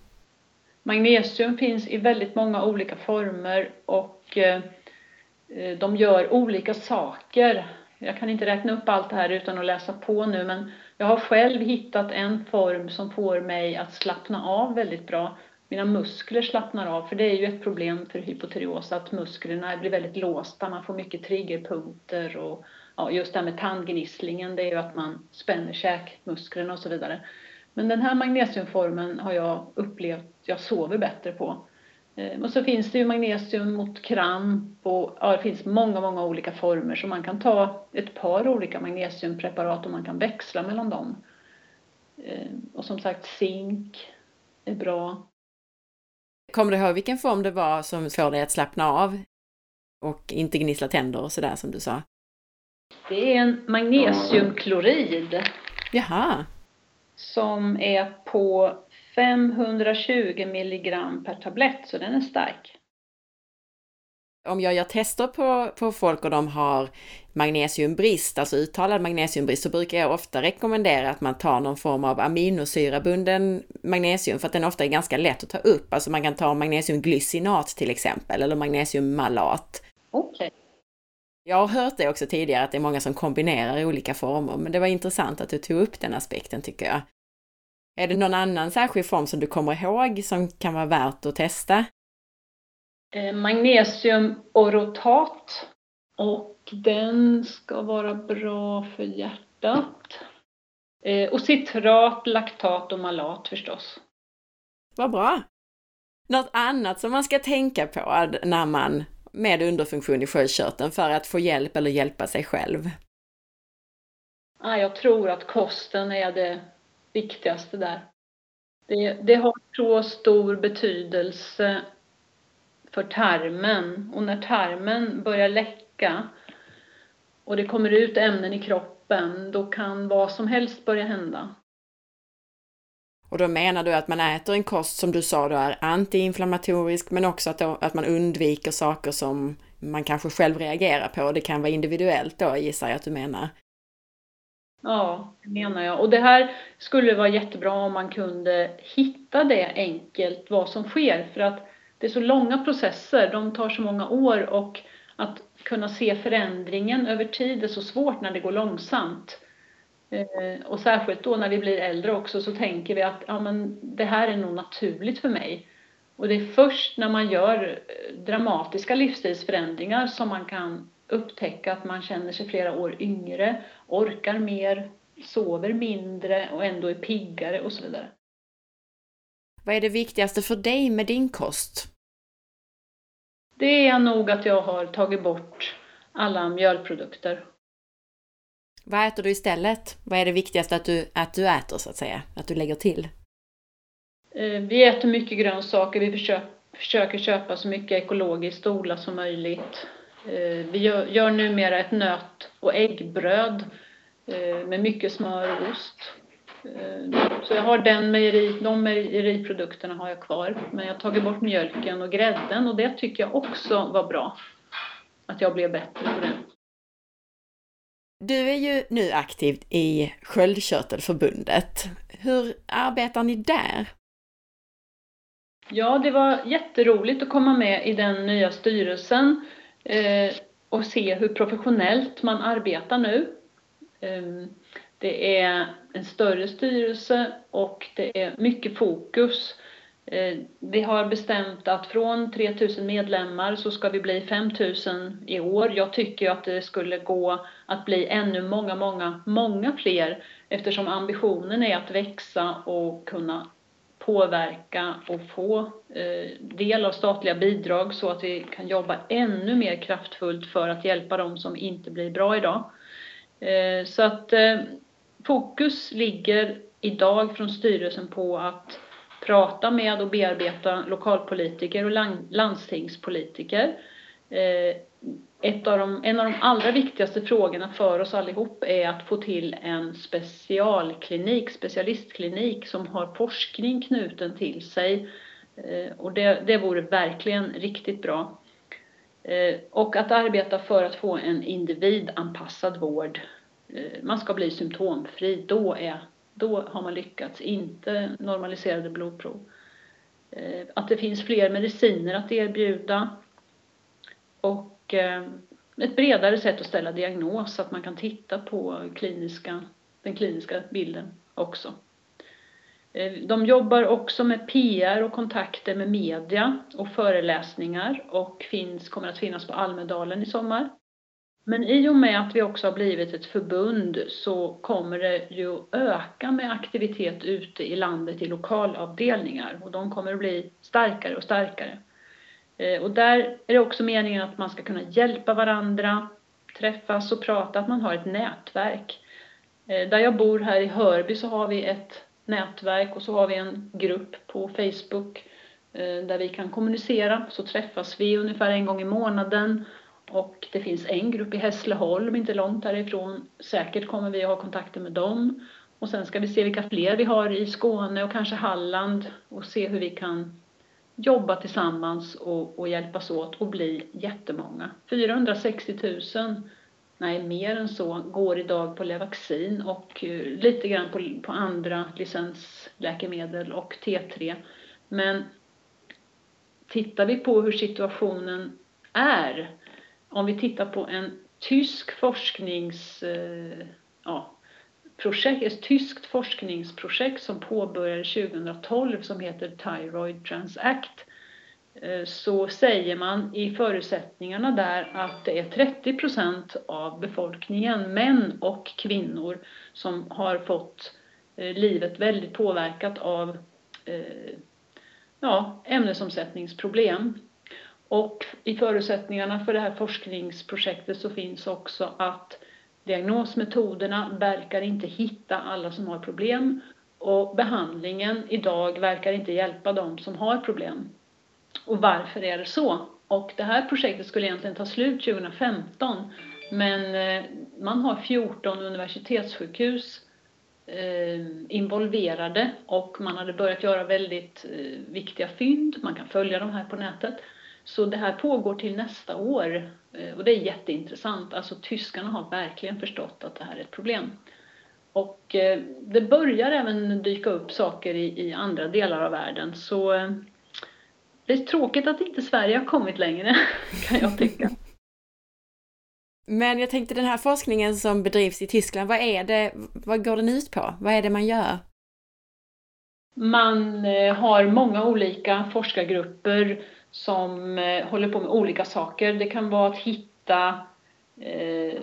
Magnesium finns i väldigt många olika former och eh, Eh, de gör olika saker. Jag kan inte räkna upp allt det här utan att läsa på nu men jag har själv hittat en form som får mig att slappna av väldigt bra. Mina muskler slappnar av för det är ju ett problem för hypotyreos att musklerna blir väldigt låsta, man får mycket triggerpunkter och ja, just det här med tandgnisslingen det är ju att man spänner käkmusklerna och så vidare. Men den här magnesiumformen har jag upplevt jag sover bättre på. Eh, och så finns det ju magnesium mot kramp och ja, det finns många, många olika former så man kan ta ett par olika magnesiumpreparat och man kan växla mellan dem. Eh, och som sagt zink är bra. Kommer du ihåg vilken form det var som får dig att slappna av och inte gnissla tänder och sådär som du sa? Det är en magnesiumklorid. Jaha som är på 520 milligram per tablett, så den är stark. Om jag gör tester på, på folk och de har magnesiumbrist, alltså uttalad magnesiumbrist, så brukar jag ofta rekommendera att man tar någon form av aminosyrabunden magnesium för att den ofta är ganska lätt att ta upp. Alltså man kan ta magnesiumglycinat till exempel eller magnesiummalat. Okej. Okay. Jag har hört det också tidigare att det är många som kombinerar olika former, men det var intressant att du tog upp den aspekten tycker jag. Är det någon annan särskild form som du kommer ihåg som kan vara värt att testa? Eh, magnesiumorotat och den ska vara bra för hjärtat. Eh, och citrat, laktat och malat förstås. Vad bra! Något annat som man ska tänka på när man med underfunktion i sköldkörteln för att få hjälp eller hjälpa sig själv? Jag tror att kosten är det viktigaste där. Det, det har så stor betydelse för tarmen och när tarmen börjar läcka och det kommer ut ämnen i kroppen, då kan vad som helst börja hända. Och då menar du att man äter en kost som du sa då är antiinflammatorisk men också att, då, att man undviker saker som man kanske själv reagerar på. Det kan vara individuellt då gissar jag att du menar. Ja, det menar jag. Och det här skulle vara jättebra om man kunde hitta det enkelt, vad som sker. För att det är så långa processer, de tar så många år och att kunna se förändringen över tid är så svårt när det går långsamt. Eh, och särskilt då när vi blir äldre också så tänker vi att ja, men det här är nog naturligt för mig. Och det är först när man gör eh, dramatiska livsstilsförändringar som man kan upptäcka att man känner sig flera år yngre, orkar mer, sover mindre och ändå är piggare och så vidare. Vad är det viktigaste för dig med din kost? Det är nog att jag har tagit bort alla mjölprodukter vad äter du istället? Vad är det viktigaste att du, att du äter så att säga? Att du lägger till? Eh, vi äter mycket grönsaker. Vi försöker, försöker köpa så mycket ekologiskt odlat som möjligt. Eh, vi gör, gör numera ett nöt och äggbröd eh, med mycket smör och ost. Eh, så jag har den mejeri, de mejeriprodukterna har jag kvar. Men jag har tagit bort mjölken och grädden och det tycker jag också var bra. Att jag blev bättre på det. Du är ju nu aktiv i Sköldkörtelförbundet. Hur arbetar ni där? Ja, det var jätteroligt att komma med i den nya styrelsen Eh, och se hur professionellt man arbetar nu. Ehm, det är en större styrelse och det är mycket fokus. Eh, vi har bestämt att från 3000 medlemmar så ska vi bli 5000 i år. Jag tycker att det skulle gå att bli ännu många, många, många fler eftersom ambitionen är att växa och kunna påverka och få eh, del av statliga bidrag så att vi kan jobba ännu mer kraftfullt för att hjälpa dem som inte blir bra idag. Eh, så att eh, fokus ligger idag från styrelsen på att prata med och bearbeta lokalpolitiker och landstingspolitiker ett av de, en av de allra viktigaste frågorna för oss allihop är att få till en specialklinik, specialistklinik som har forskning knuten till sig. Eh, och det, det vore verkligen riktigt bra. Eh, och att arbeta för att få en individanpassad vård. Eh, man ska bli symptomfri, då, är, då har man lyckats, inte normaliserade blodprov. Att det finns fler mediciner att erbjuda och och eh, ett bredare sätt att ställa diagnos så att man kan titta på kliniska, den kliniska bilden också. Eh, de jobbar också med PR och kontakter med media och föreläsningar och finns, kommer att finnas på Almedalen i sommar. Men i och med att vi också har blivit ett förbund så kommer det ju öka med aktivitet ute i landet i lokalavdelningar och de kommer att bli starkare och starkare. Eh, och där är det också meningen att man ska kunna hjälpa varandra, träffas och prata, att man har ett nätverk. Eh, där jag bor här i Hörby så har vi ett nätverk och så har vi en grupp på Facebook eh, där vi kan kommunicera. Så träffas vi ungefär en gång i månaden och det finns en grupp i Hässleholm, inte långt därifrån. Säkert kommer vi att ha kontakter med dem. Och sen ska vi se vilka fler vi har i Skåne och kanske Halland och se hur vi kan jobba tillsammans och, och hjälpas åt och bli jättemånga. 460 000, nej mer än så, går idag på Levaxin och eh, lite grann på, på andra licensläkemedel och T3. Men tittar vi på hur situationen är, om vi tittar på en tysk forsknings, eh, ja, projekt, ett tyskt forskningsprojekt som påbörjades 2012 som heter Thyroid Transact eh, så säger man i förutsättningarna där att det är 30 procent av befolkningen, män och kvinnor, som har fått eh, livet väldigt påverkat av eh, ja, ämnesomsättningsproblem. Och i förutsättningarna för det här forskningsprojektet så finns också att Diagnosmetoderna verkar inte hitta alla som har problem och behandlingen idag verkar inte hjälpa de som har problem. Och varför är det så? Och det här projektet skulle egentligen ta slut 2015 men eh, man har 14 universitetssjukhus eh, involverade och man hade börjat göra väldigt eh, viktiga fynd. Man kan följa de här på nätet. Så det här pågår till nästa år eh, och det är jätteintressant. Alltså tyskarna har verkligen förstått att det här är ett problem. Och eh, det börjar även dyka upp saker i, i andra delar av världen så eh, det är tråkigt att inte Sverige har kommit längre <laughs> kan jag tycka. Men jag tänkte den här forskningen som bedrivs i Tyskland, vad är det, vad går den ut på? Vad är det man gör? Man har många olika forskargrupper som eh, håller på med olika saker. Det kan vara att hitta, eh,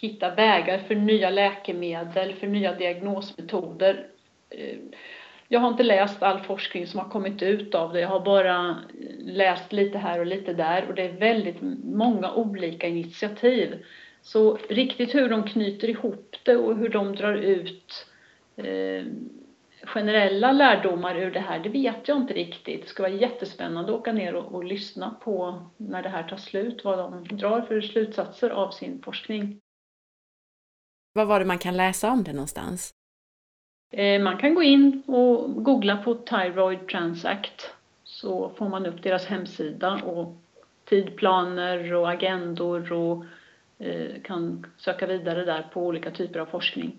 hitta vägar för nya läkemedel, för nya diagnosmetoder. Eh, jag har inte läst all forskning som har kommit ut av det. Jag har bara eh, läst lite här och lite där och det är väldigt många olika initiativ. Så riktigt hur de knyter ihop det och hur de drar ut eh, generella lärdomar ur det här, det vet jag inte riktigt. Det ska vara jättespännande att åka ner och, och lyssna på när det här tar slut, vad de drar för slutsatser av sin forskning. Vad var det man kan läsa om det någonstans? Eh, man kan gå in och googla på Thyroid Transact så får man upp deras hemsida och tidplaner och agendor och eh, kan söka vidare där på olika typer av forskning.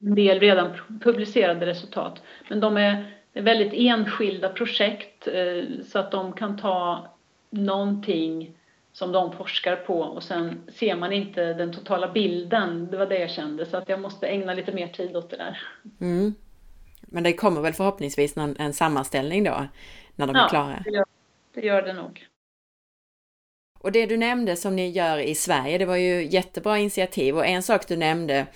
En del redan publicerade resultat, men de är väldigt enskilda projekt eh, så att de kan ta någonting som de forskar på och sen ser man inte den totala bilden. Det var det jag kände, så att jag måste ägna lite mer tid åt det där. Mm. Men det kommer väl förhoppningsvis någon, en sammanställning då, när de ja, är klara? Det gör, det gör det nog. Och det du nämnde som ni gör i Sverige, det var ju jättebra initiativ och en sak du nämnde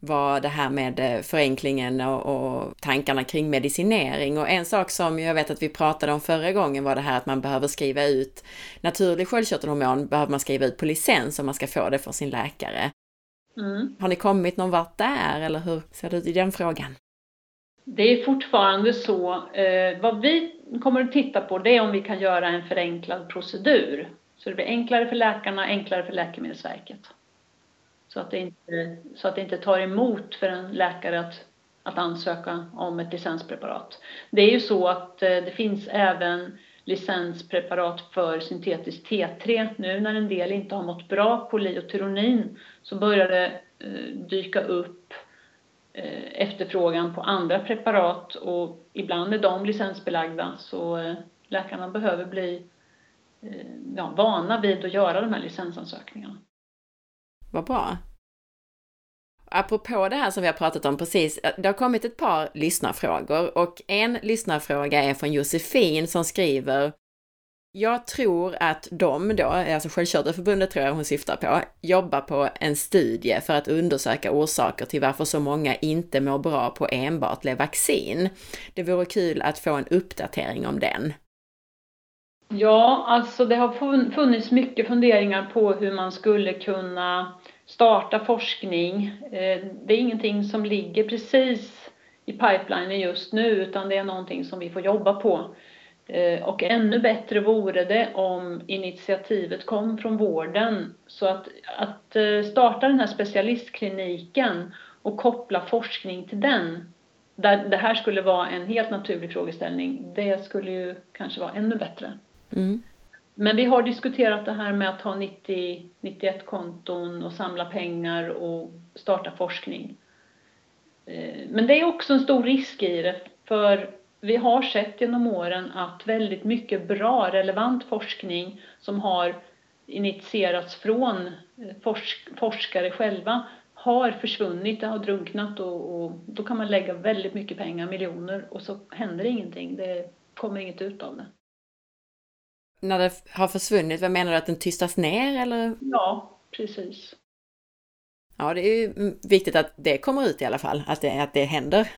var det här med eh, förenklingen och, och, tankarna kring medicinering. Och en sak som jag vet att vi pratade om förra gången var det här att man behöver skriva ut naturlig sköldkörtelhormon behöver man skriva ut på licens om man ska få det för sin läkare. Mm. Har ni kommit någon vart där eller hur ser det ut i den frågan? Det är fortfarande så. Eh, vad vi kommer att titta på det är om vi kan göra en förenklad procedur. Så det blir enklare för läkarna, enklare för Läkemedelsverket. Så att det inte, så att det inte tar emot för en läkare att, att ansöka om ett licenspreparat. Det är ju så att eh, det finns även licenspreparat för syntetiskt T3. Nu när en del inte har mått bra på liotyronin så börjar det eh, dyka upp eh, efterfrågan på andra preparat och ibland är de licensbelagda så läkarna behöver bli ja, vana vid att göra de här licensansökningarna. Vad bra. Apropå det här som vi har pratat om precis, eh, det har kommit ett par lyssnarfrågor och en lyssnarfråga är från Josefin som skriver jag tror att de då, alltså Sköldkörtelförbundet tror jag hon syftar på, jobbar på en studie för att undersöka orsaker till varför så många inte mår bra på enbart Levaxin. Det vore kul att få en uppdatering om den. Ja, alltså det har funnits mycket funderingar på hur man skulle kunna starta forskning. Eh, det är ingenting som ligger precis i pipelinen just nu utan det är någonting som vi får jobba på. Eh, och ännu bättre vore det om initiativet kom från vården. Så att, att eh, starta den här specialistkliniken och koppla forskning till den, där det här skulle vara en helt naturlig frågeställning, det skulle ju kanske vara ännu bättre. Mm. Men vi har diskuterat det här med att ha 90, 91 konton och samla pengar och starta forskning. Eh, men det är också en stor risk i det, för vi har sett genom åren att väldigt mycket bra, relevant forskning som har initierats från eh, forsk forskare själva har försvunnit, det har drunknat och, och, då kan man lägga väldigt mycket pengar, miljoner, och så händer ingenting. Det kommer inget ut av det när det har försvunnit, vad menar du att den tystas ner eller? Ja, precis. Ja, det är ju viktigt att det kommer ut i alla fall, att det, att det händer.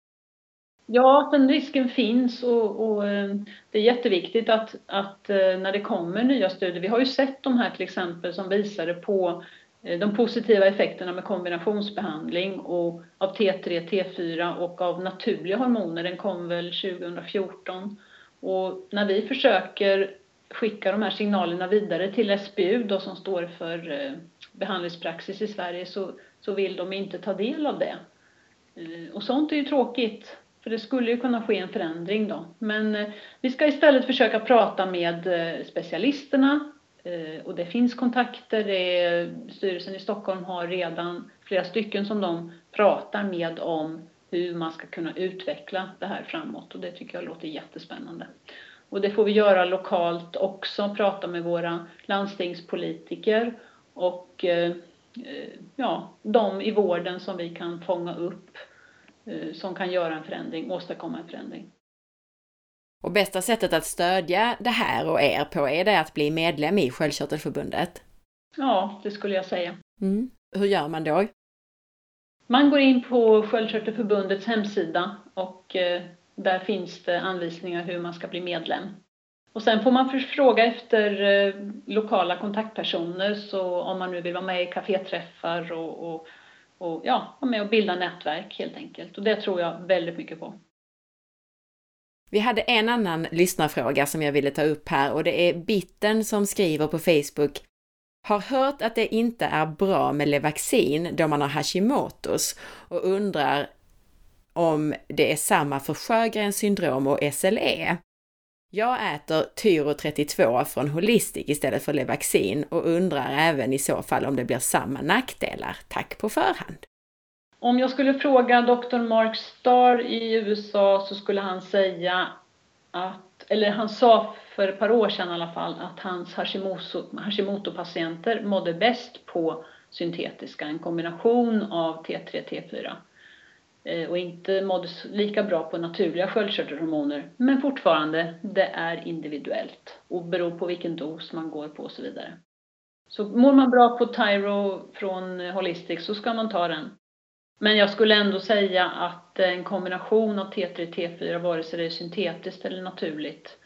Ja, den risken finns och, och eh, det är jätteviktigt att, att eh, när det kommer nya studier, vi har ju sett de här till exempel som visade på eh, de positiva effekterna med kombinationsbehandling och av T3, T4 och av naturliga hormoner, den kom väl 2014. Och när vi försöker skicka de här signalerna vidare till SBU då, som står för eh, behandlingspraxis i Sverige så, så vill de inte ta del av det. Eh, och sånt är ju tråkigt, för det skulle ju kunna ske en förändring då. Men eh, vi ska istället försöka prata med specialisterna och det finns kontakter. Det styrelsen i Stockholm har redan flera stycken som de pratar med om hur man ska kunna utveckla det här framåt och det tycker jag låter jättespännande. Och det får vi göra lokalt också, prata med våra landstingspolitiker och eh, ja, de i vården som vi kan fånga upp eh, som kan göra en förändring, åstadkomma en förändring. Och bästa sättet att stödja det här och er på, är det att bli medlem i Sköldkörtelförbundet? Ja, det skulle jag säga. Mm. Hur gör man då? Man går in på Sköldkörtelförbundets hemsida och eh, där finns det anvisningar hur man ska bli medlem. Och sen får man fråga efter eh, lokala kontaktpersoner, så om man nu vill vara med i kaféträffar och, och, och ja, vara med och bilda nätverk helt enkelt. Och det tror jag väldigt mycket på. Vi hade en annan lyssnarfråga som jag ville ta upp här och det är Bitten som skriver på Facebook har hört att det inte är bra med Levaxin då man har Hashimotos och undrar om det är samma för Sjögrens syndrom och SLE. Jag äter Tyro 32 från Holistic istället för Levaxin och undrar även i så fall om det blir samma nackdelar. Tack på förhand! Om jag skulle fråga Dr. Mark Starr i USA så skulle han säga att, eller han sa för ett par år sedan i alla fall, att hans Hashimoto-patienter mådde bäst på syntetiska, en kombination av T3 T4 Eh, och inte mådde lika bra på naturliga sköldkörtelhormoner. Men fortfarande, det är individuellt och beror på vilken dos man går på och så vidare. Så mår man bra på Tyro från Holistic så ska man ta den. Men jag skulle ändå säga att en kombination av T3 T4, vare sig det är syntetiskt eller naturligt,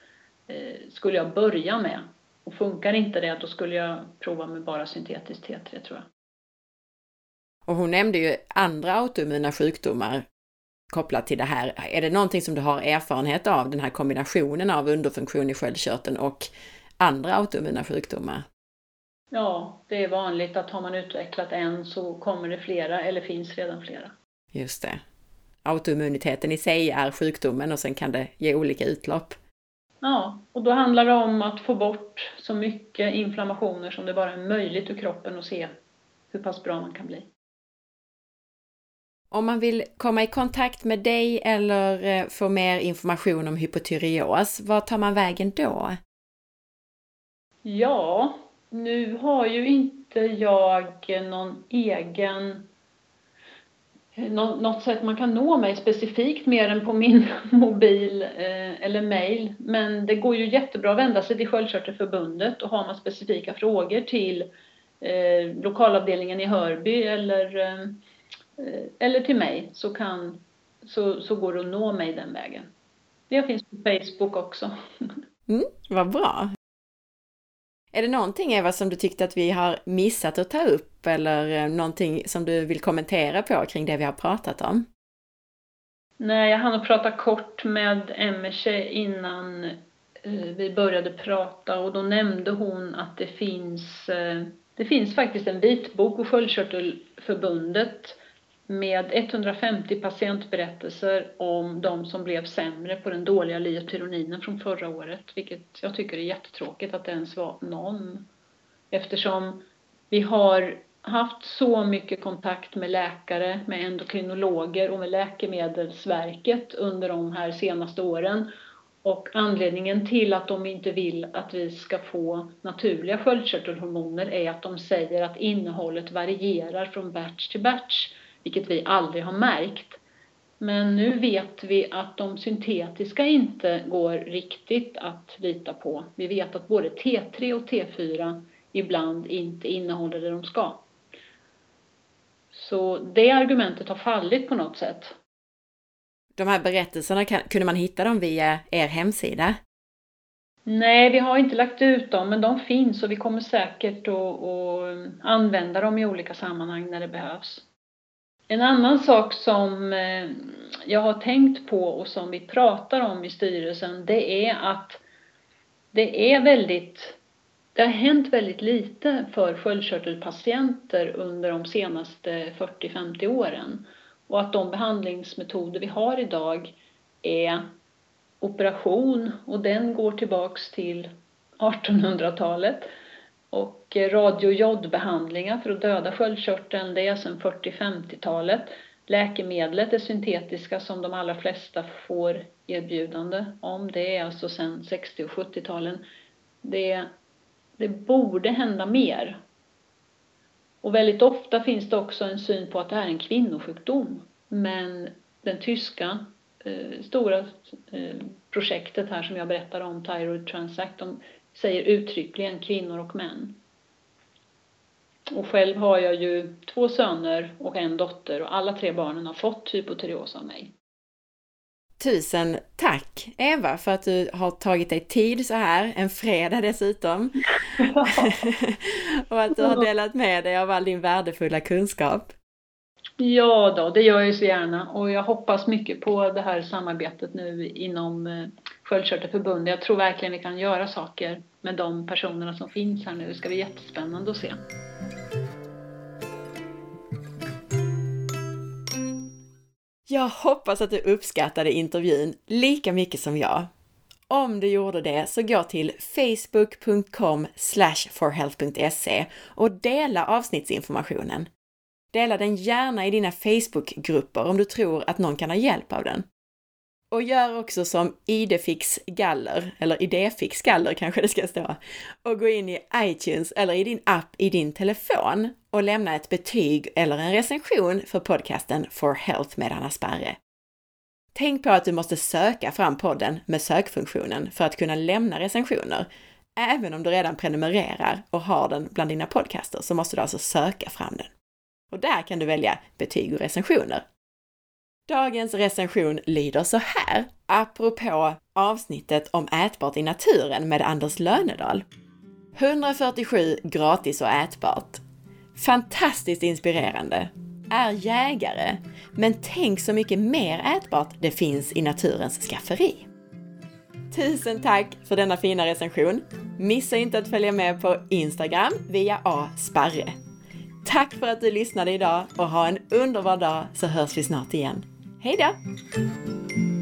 eh, skulle jag börja med. Och funkar inte det, då skulle jag prova med bara syntetiskt T3 tror jag. Och hon nämnde ju andra autoimmuna sjukdomar kopplat till det här. Är det någonting som du har erfarenhet av, den här kombinationen av underfunktion i sköldkörteln och andra autoimmuna sjukdomar? Ja, det är vanligt att har man utvecklat en så kommer det flera eller finns redan flera. Just det. Autoimmuniteten i sig är sjukdomen och sen kan det ge olika utlopp. Ja, och då handlar det om att få bort så mycket inflammationer som det bara är möjligt ur kroppen och se hur pass bra man kan bli. Om man vill komma i kontakt med dig eller eh, få mer information om hypotyreos, var tar man vägen då? Ja, nu har ju inte jag någon egen något sätt man kan nå mig specifikt mer än på min <laughs> mobil eh, eller mail. Men det går ju jättebra att vända sig till Sköldkörtelförbundet och har man specifika frågor till eh, lokalavdelningen i Hörby eller, eh, eller till mig så, kan, så, så går det att nå mig den vägen. Det finns på Facebook också. <laughs> Mm, vad bra! Är det någonting Eva som du tyckte att vi har missat att ta upp eller eh, någonting som du vill kommentera på kring det vi har pratat om? Nej, jag hann prata kort med Emmerche innan eh, vi började prata och då nämnde hon att det finns, eh, det finns faktiskt en vitbok på Sköldkörtelförbundet med 150 patientberättelser om de som blev sämre på den dåliga liotyroninen från förra året, vilket jag tycker är jättetråkigt att det ens var någon. Eftersom vi har haft så mycket kontakt med läkare, med endokrinologer och med Läkemedelsverket under de här senaste åren. Och anledningen till att de inte vill att vi ska få naturliga sköldkörtelhormoner är att de säger att innehållet varierar från batch till batch vilket vi aldrig har märkt. Men nu vet vi att de syntetiska inte går riktigt att lita på. Vi vet att både T3 och T4 ibland inte innehåller det de ska. Så det argumentet har fallit på något sätt. De här berättelserna, kunde man hitta dem via er hemsida? Nej, vi har inte lagt ut dem, men de finns och vi kommer säkert att, att använda dem i olika sammanhang när det behövs. En annan sak som eh, jag har tänkt på och som vi pratar om i styrelsen det är att det är väldigt det har hänt väldigt lite för sköldkörtelpatienter under de senaste 40-50 åren. Och att de behandlingsmetoder vi har idag är operation och den går tillbaks till 1800-talet och eh, radiojodbehandlingar för att döda sköldkörteln, det är alltså sedan 40-50-talet. Läkemedlet är syntetiska som de allra flesta får erbjudande om. Det är alltså sedan 60 och 70-talen. Det, det borde hända mer. Och väldigt ofta finns det också en syn på att det här är en kvinnosjukdom. Men den tyska eh, stora eh, projektet här som jag berättade om, Thyroid Transact, de säger uttryckligen kvinnor och män. Och själv har jag ju två söner och en dotter och alla tre barnen har fått hypotyreos av mig. Tusen tack Eva för att du har tagit dig tid så här, en fredag dessutom. <laughs> och att du har delat med dig av all din värdefulla kunskap. Ja då, det gör jag ju så gärna och jag hoppas mycket på det här samarbetet nu inom sköldkörtelförbund. Sköldkörtelförbundet. Jag tror verkligen vi kan göra saker med de personerna som finns här nu. Det ska bli jättespännande att se. Jag hoppas att du uppskattade intervjun lika mycket som jag. Om du gjorde det så gå till facebook.com forhealth.se och dela avsnittsinformationen. Dela den gärna i dina Facebookgrupper om du tror att någon kan ha hjälp av den. Och gör också som Idefix Galler, eller Idefix Galler kanske det ska stå, och gå in i iTunes eller i din app i din telefon och lämna ett betyg eller en recension för podcasten For Health med Anna Sparre. Tänk på att du måste söka fram podden med sökfunktionen för att kunna lämna recensioner. Även om du redan prenumererar och har den bland dina podcaster så måste du alltså söka fram den. Och där kan du välja betyg och recensioner. Dagens recension lyder så här, apropå avsnittet om ätbart i naturen med Anders Lönedal. 147 gratis och ätbart. Fantastiskt inspirerande. Är jägare. Men tänk så mycket mer ätbart det finns i naturens skafferi. Tusen tack för denna fina recension! Missa inte att följa med på Instagram via asparre. Tack för att du lyssnade idag och ha en underbar dag så hörs vi snart igen. Hej då!